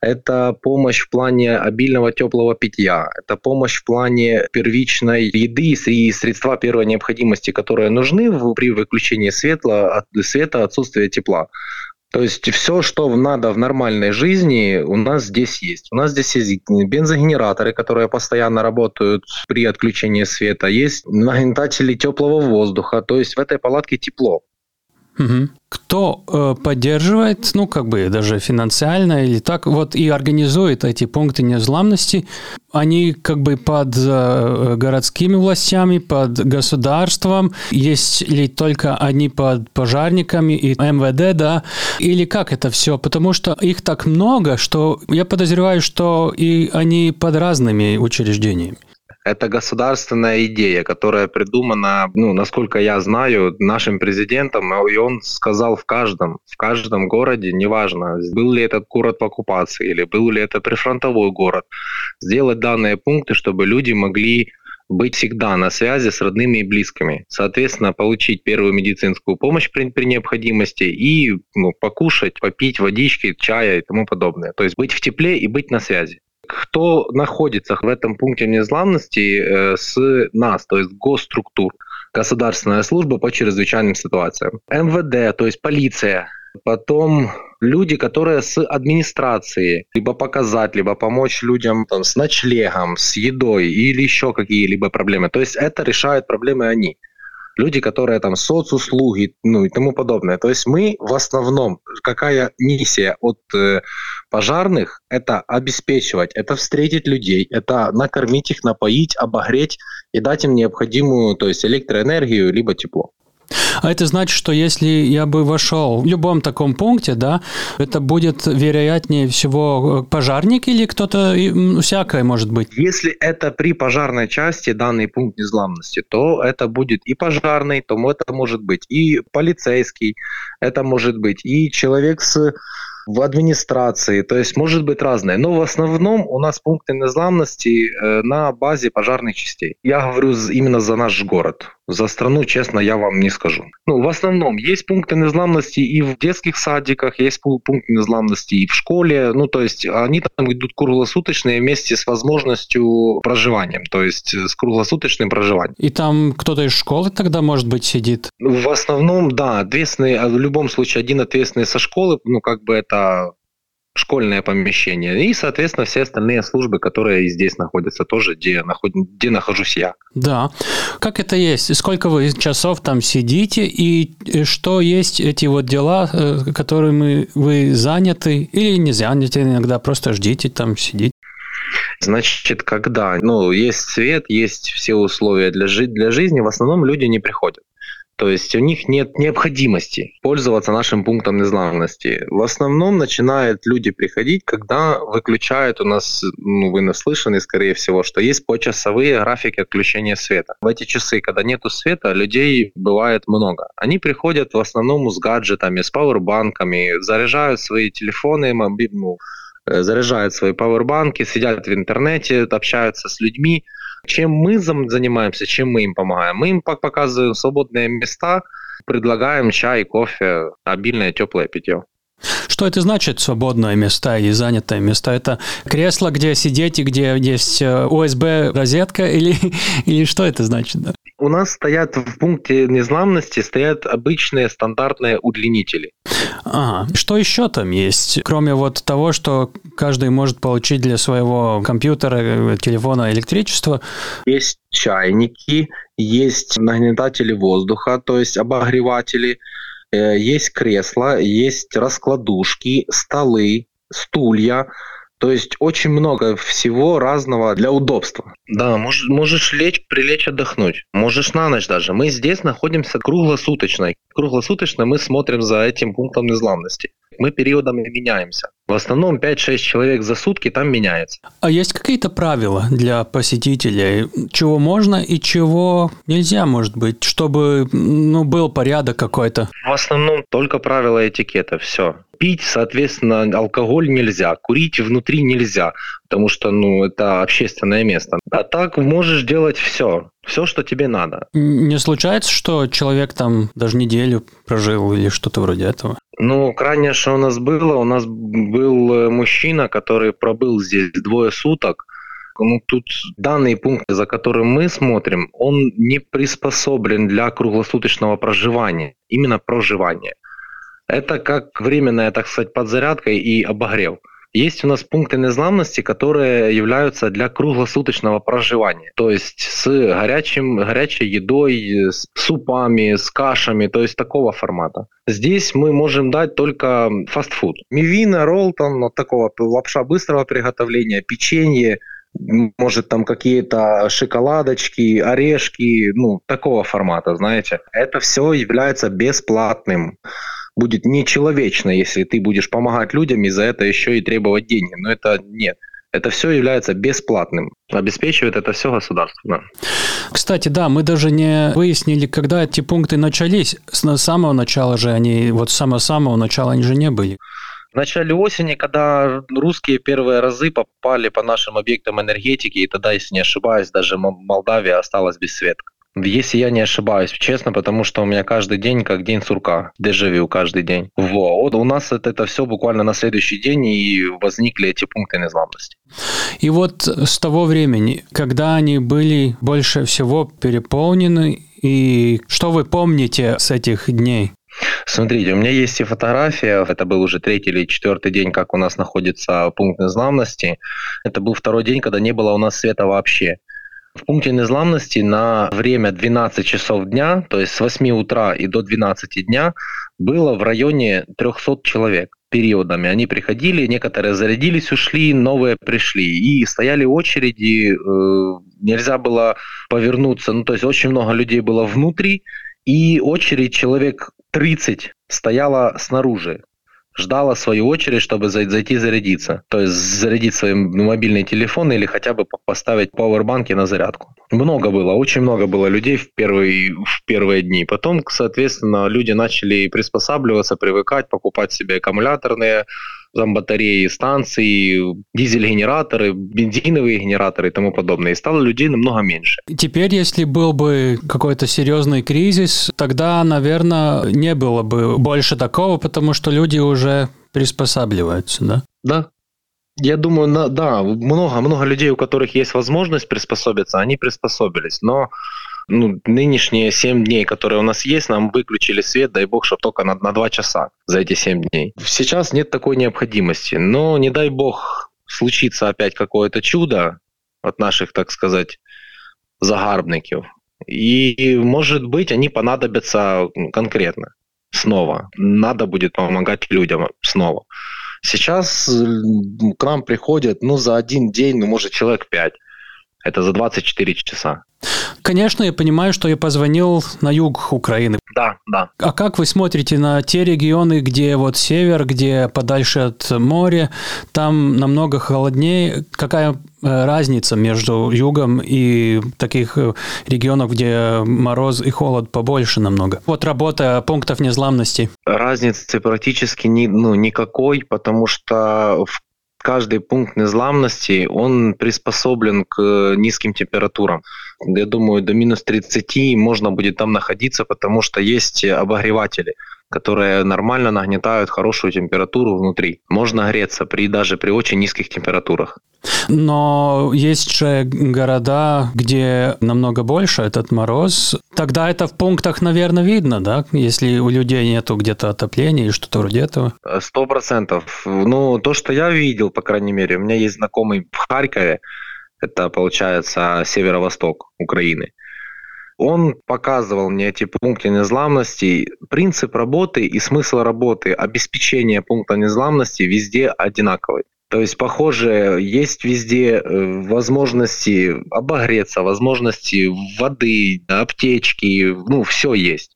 Speaker 4: Это помощь в плане обильного теплого питья, это помощь в плане первичной еды и средства первой необходимости, которые нужны при выключении света, света отсутствия тепла. То есть все, что надо в нормальной жизни, у нас здесь есть. У нас здесь есть бензогенераторы, которые постоянно работают при отключении света, есть нагнетатели теплого воздуха, то есть в этой палатке тепло.
Speaker 1: Угу. Кто э, поддерживает, ну, как бы даже финансально или так, вот и организует эти пункты незламности, они как бы под э, городскими властями, под государством, есть ли только они под пожарниками и МВД, да, или как это все? Потому что их так много, что я подозреваю, что и они под разными учреждениями.
Speaker 4: Это государственная идея, которая придумана, ну, насколько я знаю, нашим президентом, и он сказал в каждом, в каждом городе, неважно, был ли этот город в оккупации или был ли это прифронтовой город, сделать данные пункты, чтобы люди могли быть всегда на связи с родными и близкими. Соответственно, получить первую медицинскую помощь при, при необходимости и ну, покушать, попить водички, чая и тому подобное. То есть быть в тепле и быть на связи кто находится в этом пункте незламности э, с нас, то есть госструктур, государственная служба по чрезвычайным ситуациям, МВД, то есть полиция, потом люди, которые с администрацией, либо показать, либо помочь людям там, с ночлегом, с едой или еще какие-либо проблемы. То есть это решают проблемы они люди, которые там соцуслуги, ну и тому подобное. То есть мы в основном, какая миссия от э, пожарных, это обеспечивать, это встретить людей, это накормить их, напоить, обогреть и дать им необходимую, то есть электроэнергию, либо тепло.
Speaker 1: А это значит, что если я бы вошел в любом таком пункте, да, это будет вероятнее всего пожарник или кто-то всякое может быть?
Speaker 4: Если это при пожарной части данный пункт незламности, то это будет и пожарный, то это может быть и полицейский, это может быть и человек с в администрации, то есть может быть разное. Но в основном у нас пункты незламности э, на базе пожарных частей. Я говорю именно за наш город. За страну, честно, я вам не скажу. Ну, в основном есть пункты незламности и в детских садиках, есть пункты незламности и в школе. Ну, то есть они там идут круглосуточные вместе с возможностью проживания, то есть с круглосуточным проживанием.
Speaker 1: И там кто-то из школы тогда, может быть, сидит?
Speaker 4: В основном, да, ответственный, а в любом случае один ответственный со школы, ну, как бы это школьное помещение. И, соответственно, все остальные службы, которые здесь находятся, тоже, где, наход... где нахожусь я.
Speaker 1: Да. Как это есть? Сколько вы часов там сидите? И что есть эти вот дела, э, которыми вы заняты или не заняты иногда? Просто ждите там, сидите?
Speaker 4: Значит, когда ну, есть свет, есть все условия для, жи- для жизни, в основном люди не приходят. То есть у них нет необходимости пользоваться нашим пунктом незламности. В основном начинают люди приходить, когда выключают у нас, ну вы наслышаны, скорее всего, что есть почасовые графики отключения света. В эти часы, когда нету света, людей бывает много. Они приходят в основном с гаджетами, с пауэрбанками, заряжают свои телефоны, ну, э, заряжают свои пауэрбанки, сидят в интернете, общаются с людьми, чем мы занимаемся, чем мы им помогаем? Мы им показываем свободные места, предлагаем чай, кофе, обильное теплое питье.
Speaker 1: Что это значит свободное место или занятое место? Это кресло, где сидеть и где есть USB-розетка э, или, или что это значит? Да?
Speaker 4: У нас стоят в пункте незламности стоят обычные стандартные удлинители.
Speaker 1: Ага. Что еще там есть, кроме вот того, что каждый может получить для своего компьютера, э, телефона электричество?
Speaker 4: Есть чайники, есть нагнетатели воздуха, то есть обогреватели, э, есть кресла, есть раскладушки, столы, стулья, то есть очень много всего разного для удобства. Да, можешь, можешь лечь, прилечь, отдохнуть. Можешь на ночь даже. Мы здесь находимся круглосуточно. Круглосуточно мы смотрим за этим пунктом незламности. Мы периодами меняемся. В основном 5-6 человек за сутки там меняется.
Speaker 1: А есть какие-то правила для посетителей, чего можно и чего нельзя, может быть, чтобы ну, был порядок какой-то?
Speaker 4: В основном только правила этикета, все. Пить, соответственно, алкоголь нельзя, курить внутри нельзя, потому что, ну, это общественное место. А так можешь делать все, все, что тебе надо.
Speaker 1: Не случается, что человек там даже неделю прожил или что-то вроде этого?
Speaker 4: Ну, крайнее, что у нас было, у нас был э, мужчина, который пробыл здесь двое суток, ну, тут данный пункт, за которым мы смотрим, он не приспособлен для круглосуточного проживания, именно проживания. Это как временная, так сказать, подзарядка и обогрев. Есть у нас пункты незламности, которые являются для круглосуточного проживания. То есть с горячим, горячей едой, с супами, с кашами, то есть такого формата. Здесь мы можем дать только фастфуд. Мивина, ролл, там, вот такого лапша быстрого приготовления, печенье, может там какие-то шоколадочки, орешки, ну, такого формата, знаете. Это все является бесплатным будет нечеловечно, если ты будешь помогать людям и за это еще и требовать деньги. Но это нет. Это все является бесплатным. Обеспечивает это все государство. Да.
Speaker 1: Кстати, да, мы даже не выяснили, когда эти пункты начались. С самого начала же они, вот с самого-самого начала они же не были.
Speaker 4: В начале осени, когда русские первые разы попали по нашим объектам энергетики, и тогда, если не ошибаюсь, даже Молдавия осталась без света. Если я не ошибаюсь, честно, потому что у меня каждый день как день сурка, дежавю каждый день. Во, вот у нас это, это все буквально на следующий день и возникли эти пункты незламности.
Speaker 1: И вот с того времени, когда они были больше всего переполнены, и что вы помните с этих дней?
Speaker 4: Смотрите, у меня есть и фотография, это был уже третий или четвертый день, как у нас находится пункт незламности. Это был второй день, когда не было у нас света вообще. В пункте незламности на время 12 часов дня, то есть с 8 утра и до 12 дня, было в районе 300 человек периодами. Они приходили, некоторые зарядились, ушли, новые пришли. И стояли очереди, э, нельзя было повернуться. Ну, то есть очень много людей было внутри, и очередь человек 30 стояла снаружи ждала свою очередь, чтобы зайти зарядиться. То есть зарядить свои мобильные телефоны или хотя бы поставить пауэрбанки на зарядку. Много было, очень много было людей в первые, в первые дни. Потом, соответственно, люди начали приспосабливаться, привыкать, покупать себе аккумуляторные там батареи, станции, дизель-генераторы, бензиновые генераторы и тому подобное. И стало людей намного меньше.
Speaker 1: Теперь, если был бы какой-то серьезный кризис, тогда, наверное, не было бы больше такого, потому что люди уже приспосабливаются, да?
Speaker 4: Да, я думаю, да, много-много людей, у которых есть возможность приспособиться, они приспособились. Но ну, нынешние 7 дней, которые у нас есть, нам выключили свет, дай бог, чтобы только на, на 2 часа за эти 7 дней. Сейчас нет такой необходимости, но не дай бог случится опять какое-то чудо от наших, так сказать, загарбников. И, может быть, они понадобятся конкретно снова. Надо будет помогать людям снова. Сейчас к нам приходят, ну, за один день, ну, может, человек 5. Это за 24 часа.
Speaker 1: Конечно, я понимаю, что я позвонил на юг Украины.
Speaker 4: Да, да.
Speaker 1: А как вы смотрите на те регионы, где вот север, где подальше от моря, там намного холоднее? Какая э, разница между югом и таких э, регионов, где мороз и холод побольше намного? Вот работа пунктов незламности.
Speaker 4: Разницы практически ни, ну, никакой, потому что в каждый пункт незламности, он приспособлен к э, низким температурам. Я думаю, до минус 30 можно будет там находиться, потому что есть обогреватели которые нормально нагнетают хорошую температуру внутри. Можно греться при, даже при очень низких температурах.
Speaker 1: Но есть же города, где намного больше этот мороз. Тогда это в пунктах, наверное, видно, да? Если у людей нету где-то отопления или что-то вроде этого.
Speaker 4: Сто процентов. Ну, то, что я видел, по крайней мере, у меня есть знакомый в Харькове, это, получается, северо-восток Украины. Он показывал мне эти пункты незламности. Принцип работы и смысл работы, обеспечение пункта незламности везде одинаковый. То есть, похоже, есть везде э, возможности обогреться, возможности воды, аптечки, ну, все есть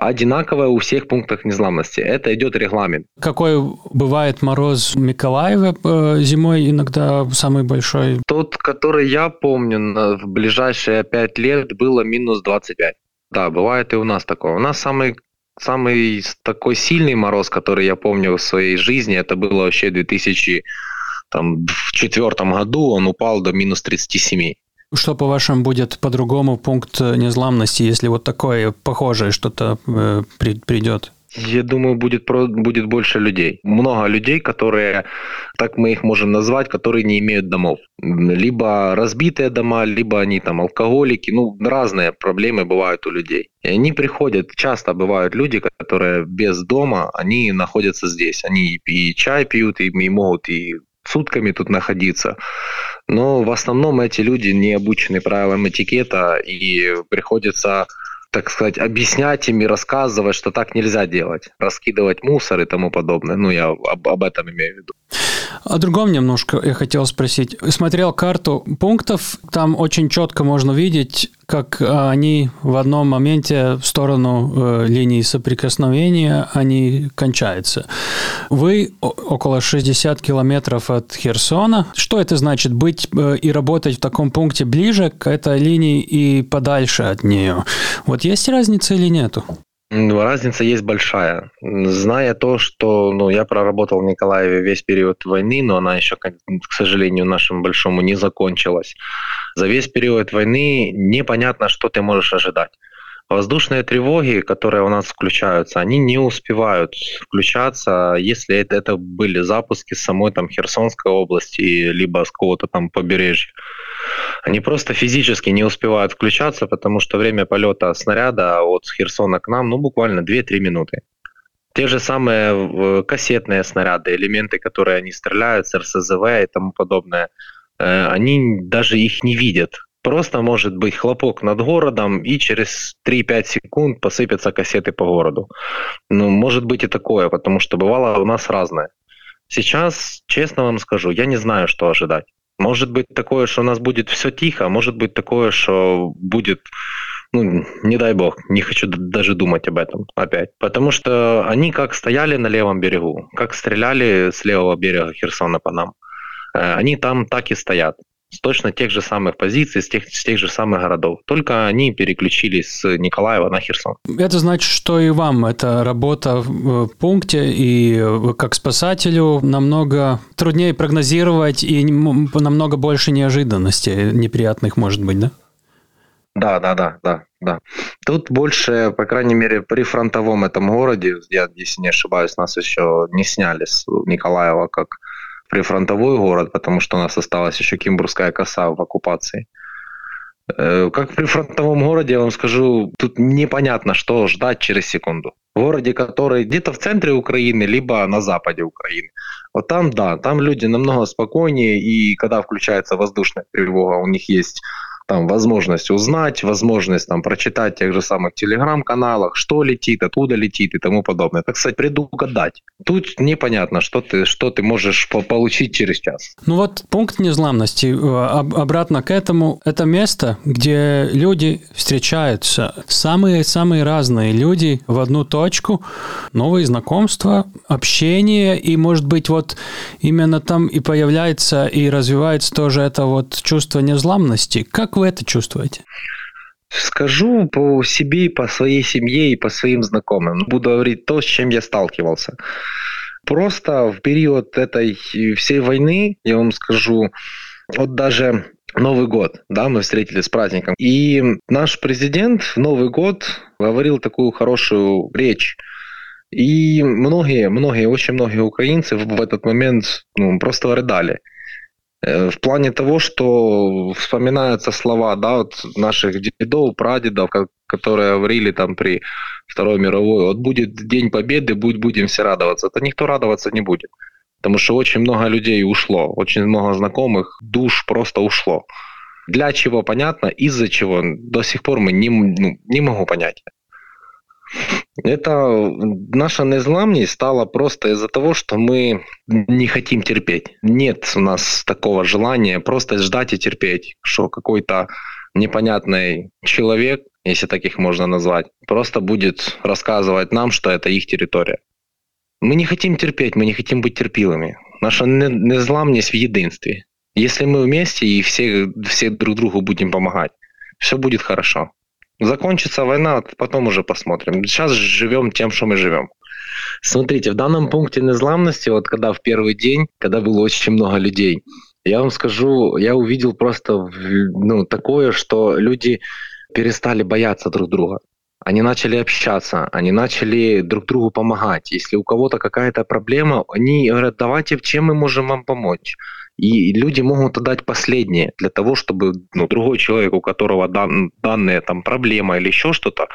Speaker 4: одинаковая у всех пунктах незламности. Это идет регламент.
Speaker 1: Какой бывает мороз в Миколаеве э, зимой иногда самый большой?
Speaker 4: Тот, который я помню, в ближайшие пять лет было минус 25. Да, бывает и у нас такое. У нас самый самый такой сильный мороз, который я помню в своей жизни, это было вообще в 2004 году, он упал до минус 37.
Speaker 1: Что, по-вашему, будет по-другому пункт незламности, если вот такое похожее что-то э, при, придет?
Speaker 4: Я думаю, будет, будет больше людей. Много людей, которые, так мы их можем назвать, которые не имеют домов. Либо разбитые дома, либо они там алкоголики. Ну, разные проблемы бывают у людей. И они приходят, часто бывают люди, которые без дома, они находятся здесь. Они и чай пьют, и, и могут и сутками тут находиться. Но в основном эти люди не обучены правилам этикета и приходится так сказать, объяснять им и рассказывать, что так нельзя делать, раскидывать мусор и тому подобное. Ну, я об, об этом имею в виду.
Speaker 1: О другом немножко я хотел спросить. Смотрел карту пунктов, там очень четко можно видеть, как они в одном моменте в сторону э, линии соприкосновения они кончаются. Вы около 60 километров от Херсона. Что это значит быть э, и работать в таком пункте ближе к этой линии и подальше от нее? Вот есть разница или нету?
Speaker 4: Разница есть большая. Зная то, что ну, я проработал в Николаеве весь период войны, но она еще, к сожалению, нашему большому не закончилась. За весь период войны непонятно, что ты можешь ожидать. Воздушные тревоги, которые у нас включаются, они не успевают включаться, если это, это были запуски самой там Херсонской области, либо с какого-то там побережья. Они просто физически не успевают включаться, потому что время полета снаряда от Херсона к нам, ну, буквально 2-3 минуты. Те же самые э, кассетные снаряды, элементы, которые они стреляют с РСЗВ и тому подобное, э, они даже их не видят. Просто может быть хлопок над городом, и через 3-5 секунд посыпятся кассеты по городу. Ну, может быть и такое, потому что бывало у нас разное. Сейчас, честно вам скажу, я не знаю, что ожидать. Может быть такое, что у нас будет все тихо, а может быть такое, что будет, ну, не дай бог, не хочу даже думать об этом опять. Потому что они как стояли на левом берегу, как стреляли с левого берега Херсона по нам, э, они там так и стоят с точно тех же самых позиций, с тех, с тех же самых городов. Только они переключились с Николаева на Херсон.
Speaker 1: Это значит, что и вам эта работа в пункте, и как спасателю намного труднее прогнозировать, и намного больше неожиданностей неприятных может быть, да?
Speaker 4: Да, да, да, да, да. Тут больше, по крайней мере, при фронтовом этом городе, я, если не ошибаюсь, нас еще не сняли с Николаева как прифронтовой город, потому что у нас осталась еще Кимбурская коса в оккупации. Э, как в прифронтовом городе, я вам скажу, тут непонятно, что ждать через секунду. В городе, который где-то в центре Украины, либо на западе Украины. Вот там, да, там люди намного спокойнее, и когда включается воздушная тревога, у них есть там возможность узнать, возможность там прочитать в тех же самых телеграм-каналах, что летит, откуда летит и тому подобное. Так сказать, предугадать. Тут непонятно, что ты, что ты можешь получить через час.
Speaker 1: Ну вот пункт незламности, э, обратно к этому, это место, где люди встречаются, самые-самые разные люди в одну точку, новые знакомства, общение, и может быть вот именно там и появляется и развивается тоже это вот чувство незламности. Как вы это чувствуете?
Speaker 4: Скажу по себе, по своей семье и по своим знакомым. Буду говорить то, с чем я сталкивался. Просто в период этой всей войны, я вам скажу, вот даже Новый год, да, мы встретились с праздником. И наш президент в Новый год говорил такую хорошую речь. И многие, многие, очень многие украинцы в этот момент ну, просто рыдали. Э, в плане того, что вспоминаются слова да, вот наших дедов, прадедов, которые говорили там при Второй мировой, вот будет День Победы, будь, будем все радоваться. Это никто радоваться не будет. Потому что очень много людей ушло, очень много знакомых душ просто ушло. Для чего понятно, из-за чего до сих пор мы не, ну, не могу понять. Это наша незламность стала просто из-за того, что мы не хотим терпеть. Нет у нас такого желания просто ждать и терпеть, что какой-то непонятный человек, если таких можно назвать, просто будет рассказывать нам, что это их территория. Мы не хотим терпеть, мы не хотим быть терпилами. Наша незламность в единстве. Если мы вместе и все, все друг другу будем помогать, все будет хорошо. Закончится война, потом уже посмотрим. Сейчас живем тем, что мы живем. Смотрите, в данном пункте незламности, вот когда в первый день, когда было очень много людей, я вам скажу, я увидел просто ну, такое, что люди перестали бояться друг друга. Они начали общаться, они начали друг другу помогать. Если у кого-то какая-то проблема, они говорят, давайте, чем мы можем вам помочь. И люди могут отдать последнее для того, чтобы ну, другой человек, у которого дан, данная там проблема или еще что-то,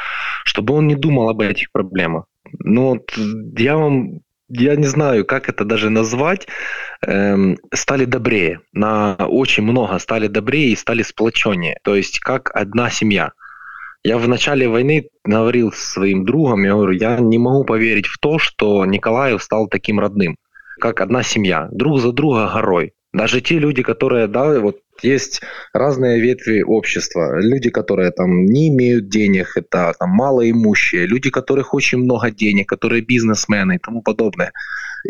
Speaker 4: чтобы он не думал об этих проблемах. Ну, вот я вам я не знаю, как это даже назвать, эм, стали добрее. На очень много стали добрее и стали сплоченнее. То есть как одна семья. Я в начале войны говорил своим другом, я говорю, я не могу поверить в то, что Николаев стал таким родным, как одна семья, друг за друга горой. Даже те люди, которые, да, вот есть разные ветви общества. Люди, которые там не имеют денег, это там малоимущие, люди, которых очень много денег, которые бизнесмены и тому подобное.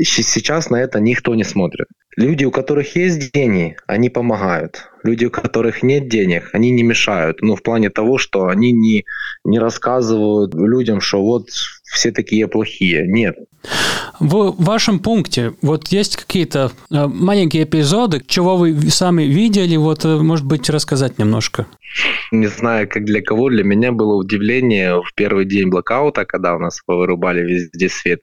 Speaker 4: Сейчас на это никто не смотрит. Люди, у которых есть деньги, они помогают. Люди, у которых нет денег, они не мешают. Ну, в плане того, что они не, не рассказывают людям, что вот все такие плохие. Нет.
Speaker 1: В вашем пункте вот есть какие-то э, маленькие эпизоды, чего вы сами видели, вот, э, может быть, рассказать немножко?
Speaker 4: Не знаю, как для кого, для меня было удивление в первый день блокаута, когда у нас вырубали везде свет.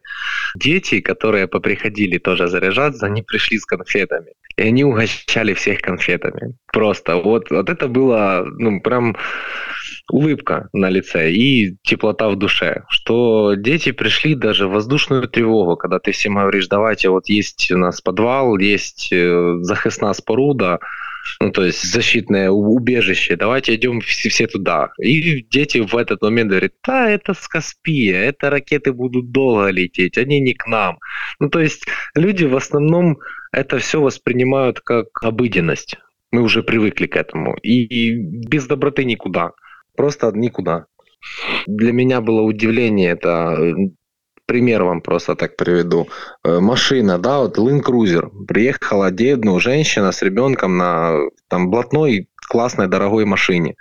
Speaker 4: Дети, которые поприходили тоже заряжаться, они пришли с конфетами. И они угощали всех конфетами. Просто вот, вот это было, ну, прям улыбка на лице и теплота в душе, что дети пришли даже в воздушную тревогу, когда ты всем говоришь, давайте, вот есть у нас подвал, есть э, захисна споруда, ну, то есть защитное убежище, давайте идем все, все туда. И дети в этот момент говорят, да, это с Каспия, это ракеты будут долго лететь, они не к нам. Ну, то есть люди в основном это все воспринимают как обыденность. Мы уже привыкли к этому. И, и без доброты никуда. Просто никуда. Для меня было удивление, это э, пример вам просто так приведу. Э, машина, да, вот Land Cruiser. Приехала ну, женщина с ребенком на там блатной классной дорогой машине.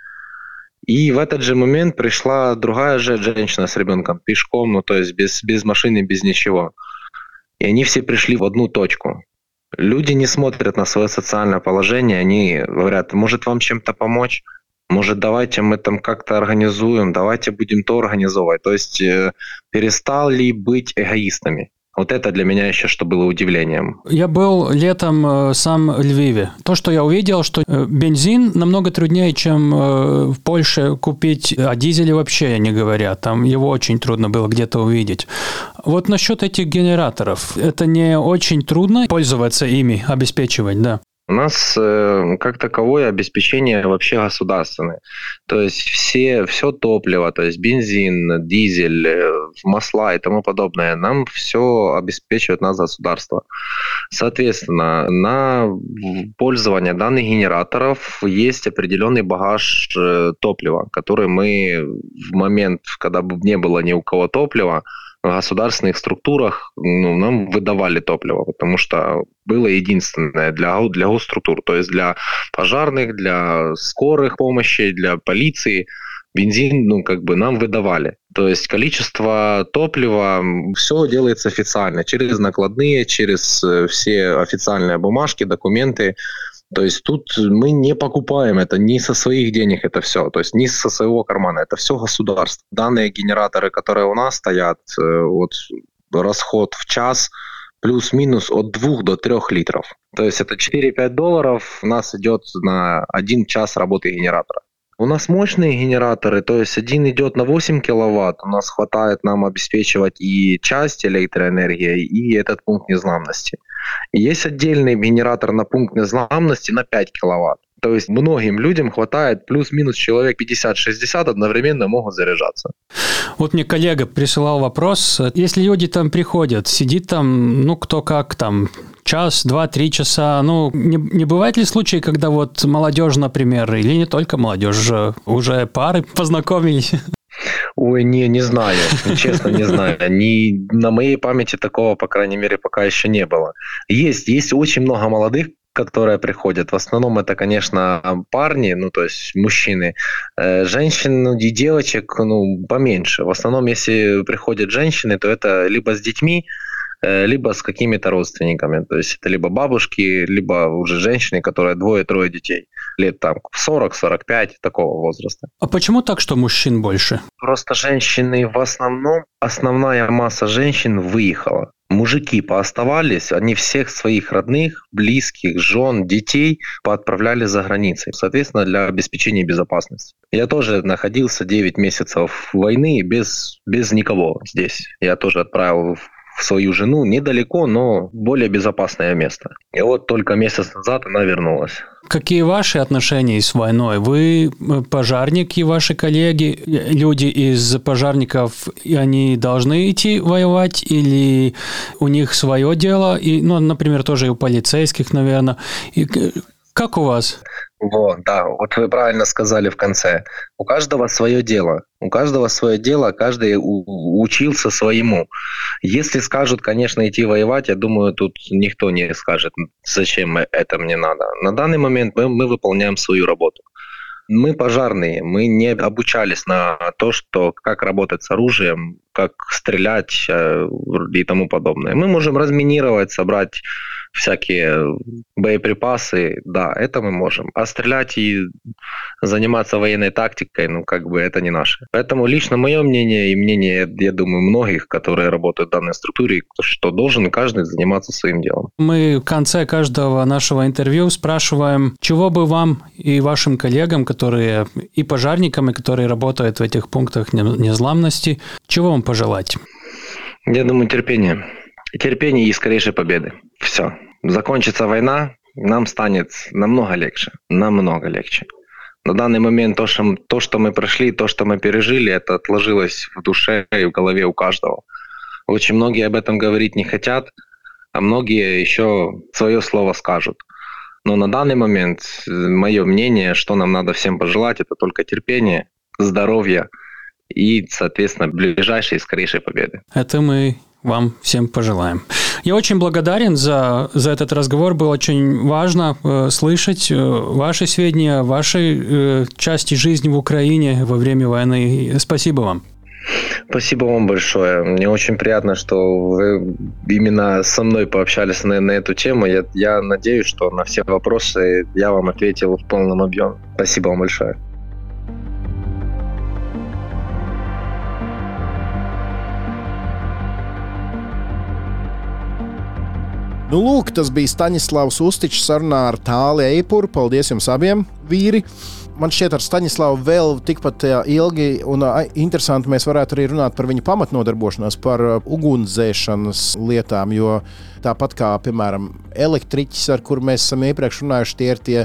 Speaker 4: И в этот же момент пришла другая же женщина с ребенком пешком, ну то есть без, без машины, без ничего. И они все пришли в одну точку. Люди не смотрят на свое социальное положение, они говорят, может вам чем-то помочь? Может, давайте мы там как-то организуем, давайте будем то организовывать. То есть э, перестали быть эгоистами. Вот это для меня еще что было удивлением.
Speaker 1: Я был летом э, сам в Львиве. То, что я увидел, что э, бензин намного труднее, чем э, в Польше купить, о дизеле вообще не говоря. Там его очень трудно было где-то увидеть. Вот насчет этих генераторов. Это не очень трудно пользоваться ими, обеспечивать, да?
Speaker 4: У нас э, как таковое обеспечение вообще государственное. То есть все, все топливо, то есть бензин, дизель, э, масла и тому подобное, нам все обеспечивает нас государство. Соответственно, на пользование данных генераторов есть определенный багаж э, топлива, который мы в момент, когда бы не было ни у кого топлива, государственных структурах ну, нам выдавали топливо, потому что было единственное для, для госструктур, то есть для пожарных, для скорых помощи, для полиции бензин, ну, как бы нам выдавали. То есть количество топлива, все делается официально, через накладные, через э, все официальные бумажки, документы. То есть тут мы не покупаем это не со своих денег это все, то есть не со своего кармана, это все государство. Данные генераторы, которые у нас стоят, э, вот расход в час плюс-минус от 2 до 3 литров. То есть это 4-5 долларов у нас идет на один час работы генератора. У нас мощные генераторы, то есть один идет на 8 киловатт, у нас хватает нам обеспечивать и часть электроэнергии, и этот пункт незламности. Есть отдельный генератор на пункт незламности на 5 киловатт. То есть многим людям хватает плюс-минус человек 50-60 одновременно могут заряжаться.
Speaker 1: Вот мне коллега присылал вопрос, если люди там приходят, сидит там, ну кто как там, час, два, три часа. Ну, не, не бывает ли случаи, когда вот молодежь, например, или не только молодежь, уже пары познакомились?
Speaker 4: Ой, не, не знаю, честно не знаю. Ни, на моей памяти такого, по крайней мере, пока еще не было. Есть, есть очень много молодых, которые приходят. В основном это, конечно, парни, ну, то есть мужчины. Э, женщин ну, и девочек, ну, поменьше. В основном, если приходят женщины, то это либо с детьми, э, либо с какими-то родственниками. То есть это либо бабушки, либо уже женщины, которые двое-трое детей. Лет там 40-45, такого возраста.
Speaker 1: А почему так, что мужчин больше?
Speaker 4: Просто женщины в основном, основная масса женщин выехала мужики пооставались, они всех своих родных, близких, жен, детей поотправляли за границей, соответственно, для обеспечения безопасности. Я тоже находился 9 месяцев войны без, без никого здесь. Я тоже отправил свою жену недалеко, но более безопасное место. И вот только месяц назад она вернулась.
Speaker 1: Какие ваши отношения с войной? Вы э, пожарники, ваши коллеги, люди из пожарников, и они должны идти воевать или у них свое дело? И, ну, например, тоже и у полицейских, наверное. И как у вас?
Speaker 4: Вот, да, вот вы правильно сказали в конце. У каждого свое дело. У каждого свое дело, каждый учился своему. Если скажут, конечно, идти воевать, я думаю, тут никто не скажет, зачем это мне надо. На данный момент мы, мы выполняем свою работу. Мы пожарные, мы не обучались на то, что как работать с оружием, как стрелять э, и тому подобное. Мы можем разминировать, собрать всякие боеприпасы, да, это мы можем. А стрелять и заниматься военной тактикой, ну, как бы это не наше. Поэтому лично мое мнение и мнение, я думаю, многих, которые работают в данной структуре, что должен каждый заниматься своим делом.
Speaker 1: Мы в конце каждого нашего интервью спрашиваем, чего бы вам и вашим коллегам, которые и пожарникам, и которые работают в этих пунктах незламности, чего вам пожелать?
Speaker 4: Я думаю, терпение. Терпение и скорейшей победы. Все. Закончится война, нам станет намного легче. Намного легче. На данный момент то что, то, что мы прошли, то, что мы пережили, это отложилось в душе и в голове у каждого. Очень многие об этом говорить не хотят, а многие еще свое слово скажут. Но на данный момент мое мнение, что нам надо всем пожелать, это только терпение, здоровье и, соответственно, ближайшей и скорейшей победы.
Speaker 1: Это мы вам всем пожелаем. Я очень благодарен за, за этот разговор. Было очень важно э, слышать э, ваши сведения, вашей э, части жизни в Украине во время войны. Спасибо вам.
Speaker 4: Спасибо вам большое. Мне очень приятно, что вы именно со мной пообщались на, на эту тему. Я, я надеюсь, что на все вопросы я вам ответил в полном объеме. Спасибо вам большое.
Speaker 2: Nu, lūk, tas bija Staņdārzs Ustičs sarunā ar Tāli Eipuru. Paldies jums abiem, vīri! Man šķiet, ar Staņdārzu vēl tikpat ilgi un interesanti mēs varētu arī runāt par viņa pamatnodarbošanos, par ugunsdzēšanas lietām. Jo tāpat kā, piemēram, elektriķis, ar kuriem mēs esam iepriekš runājuši, tie ir tie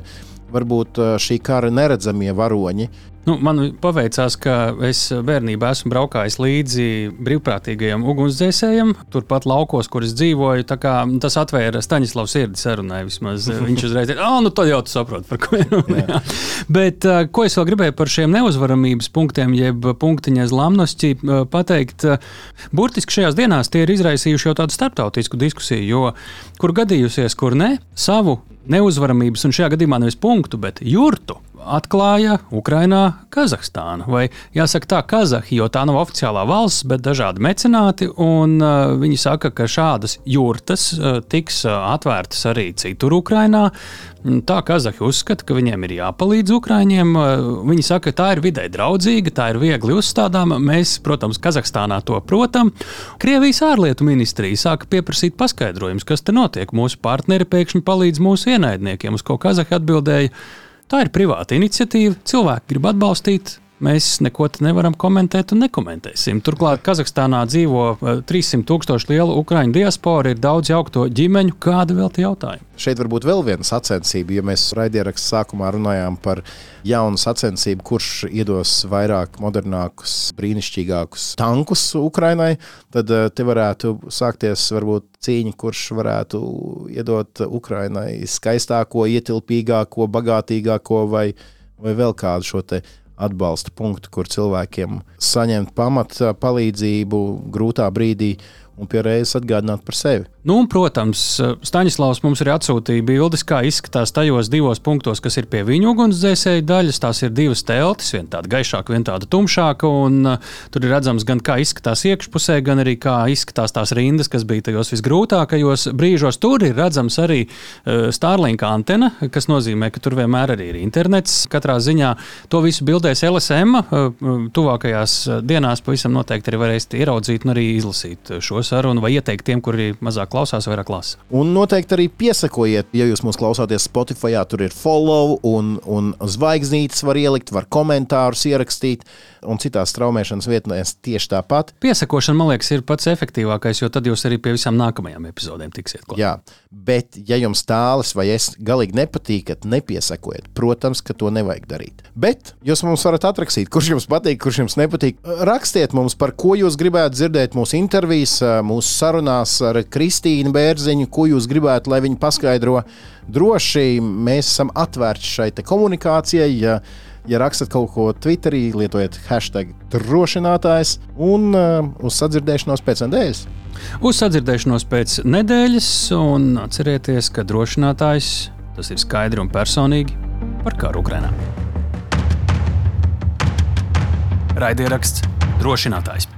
Speaker 2: varbūt šī kara neredzamie varoņi.
Speaker 1: Nu, man paveicās, ka es bērnībā esmu braukājis līdzi brīvprātīgajam ugunsdzēsējam, turpat laukos, kur es dzīvoju. Tas atvēra Staņdārzs sirdi sarunai. Vismaz. Viņš uzreiz teica, ah, nu tad jau tu saproti, par ko ir runa. Bet ko es vēl gribēju par šiem neuzvaramības punktiem, jeb punktiņa zlamnosti pateikt, burtiski šajās dienās tie ir izraisījuši jau tādu starptautisku diskusiju, jo kur gadījusies, kur ne, savu neuzvaramības, un šajā gadījumā nevis punktu, bet jurtu atklāja Ukrainā Kazahstāna. Vai jāsaka tā, Kazahi, jo tā nav oficiālā valsts, bet dažādi mecenāti. Un, uh, viņi saka, ka šādas jurtas uh, tiks uh, atvērtas arī citur Ukrainā. Tā Kazahi uzskata, ka viņiem ir jāpalīdz Ukrāņiem. Uh, viņi saka, ka tā ir vidē draudzīga, tā ir viegli uzstādāma. Mēs, protams, Kazahstānā to protam. Krievijas ārlietu ministrija sāka pieprasīt paskaidrojumus, kas te notiek. Mūsu partneri pēkšņi palīdz mūsu ienaidniekiem, uz ko Kazahi atbildēja. Tā ir privāta iniciatīva, cilvēki grib atbalstīt. Mēs neko nevaram komentēt un nekomentēsim. Turklāt Kazahstānā dzīvo 300 eh, tūkstoši liela ukraiņu diaspora, ir daudz jaukto ģimeņu. Kāda vēl tie jautājumi?
Speaker 2: Šeit varbūt vēl viena sacensība, ja mēs raidierakstā sākumā runājām par jaunu sacensību, kurš iedos vairāk modernākus, brīnišķīgākus tankus Ukrainai, tad eh, te varētu sākties varbūt cīņa, kurš varētu iedot Ukrainai skaistāko, ietilpīgāko, bagātīgāko vai, vai vēl kādu šo te atbalsta punktu, kur cilvēkiem saņemt pamata palīdzību grūtā brīdī un pie reizes atgādināt par sevi.
Speaker 1: Nu, un, protams, Staņdārzs mums arī atsūtīja bildes, kā izskatās tajos divos punktos, kas ir pie viņa ugunsdzēsēju daļas. Tās ir divas teltis, viena tāda gaišāka, viena tāda tumšāka. Un, uh, tur ir redzams gan kā izskatās iekšpusē, gan arī kā izskatās tās rindas, kas bija tajos visgrūtākajos brīžos. Tur ir redzams arī uh, Starlink antena, kas nozīmē, ka tur vienmēr arī ir internets. Katrā ziņā to visu bildēs LSM. Uh, tuvākajās dienās pavisam noteikti arī varēsiet ieraudzīt un arī izlasīt šo sarunu vai ieteikt tiem, kuri mazāk klausās, vairāk lasa.
Speaker 2: Un noteikti arī piesakojiet, ja jūs mūs klausāties Spotify, tur ir follow un, un zvaigznītes var ielikt, var komentārus ierakstīt, un citās straumēšanas vietnēs tieši tāpat.
Speaker 1: Piesakošana, man liekas, ir pats efektīvākais, jo tad jūs arī pie visām nākamajām epizodēm tiksiet klāt.
Speaker 2: Jā, bet ja jums tālis vai es galīgi nepatīkat, nepiesakojiet. Protams, ka to nevajag darīt. Bet jūs mums varat atrakstīt, kurš jums patīk, kurš jums nepatīk. Rakstiet mums, par ko jūs gribētu dzirdēt mūsu intervijas, mūsu sarunās ar Kristīnu Bērziņu, ko jūs gribētu, lai viņi paskaidro. Droši mēs esam atvērti šai komunikācijai. Ja, ja rakstat kaut ko Twitterī, lietojiet hashtag drošinātājs un uh, uz sadzirdēšanos pēc nedēļas.
Speaker 1: Uz sadzirdēšanos pēc nedēļas, un atcerieties, ka drošinātājs tas ir skaidri un personīgi par karu Ukrajinā. Raidieraksts drošinātājs.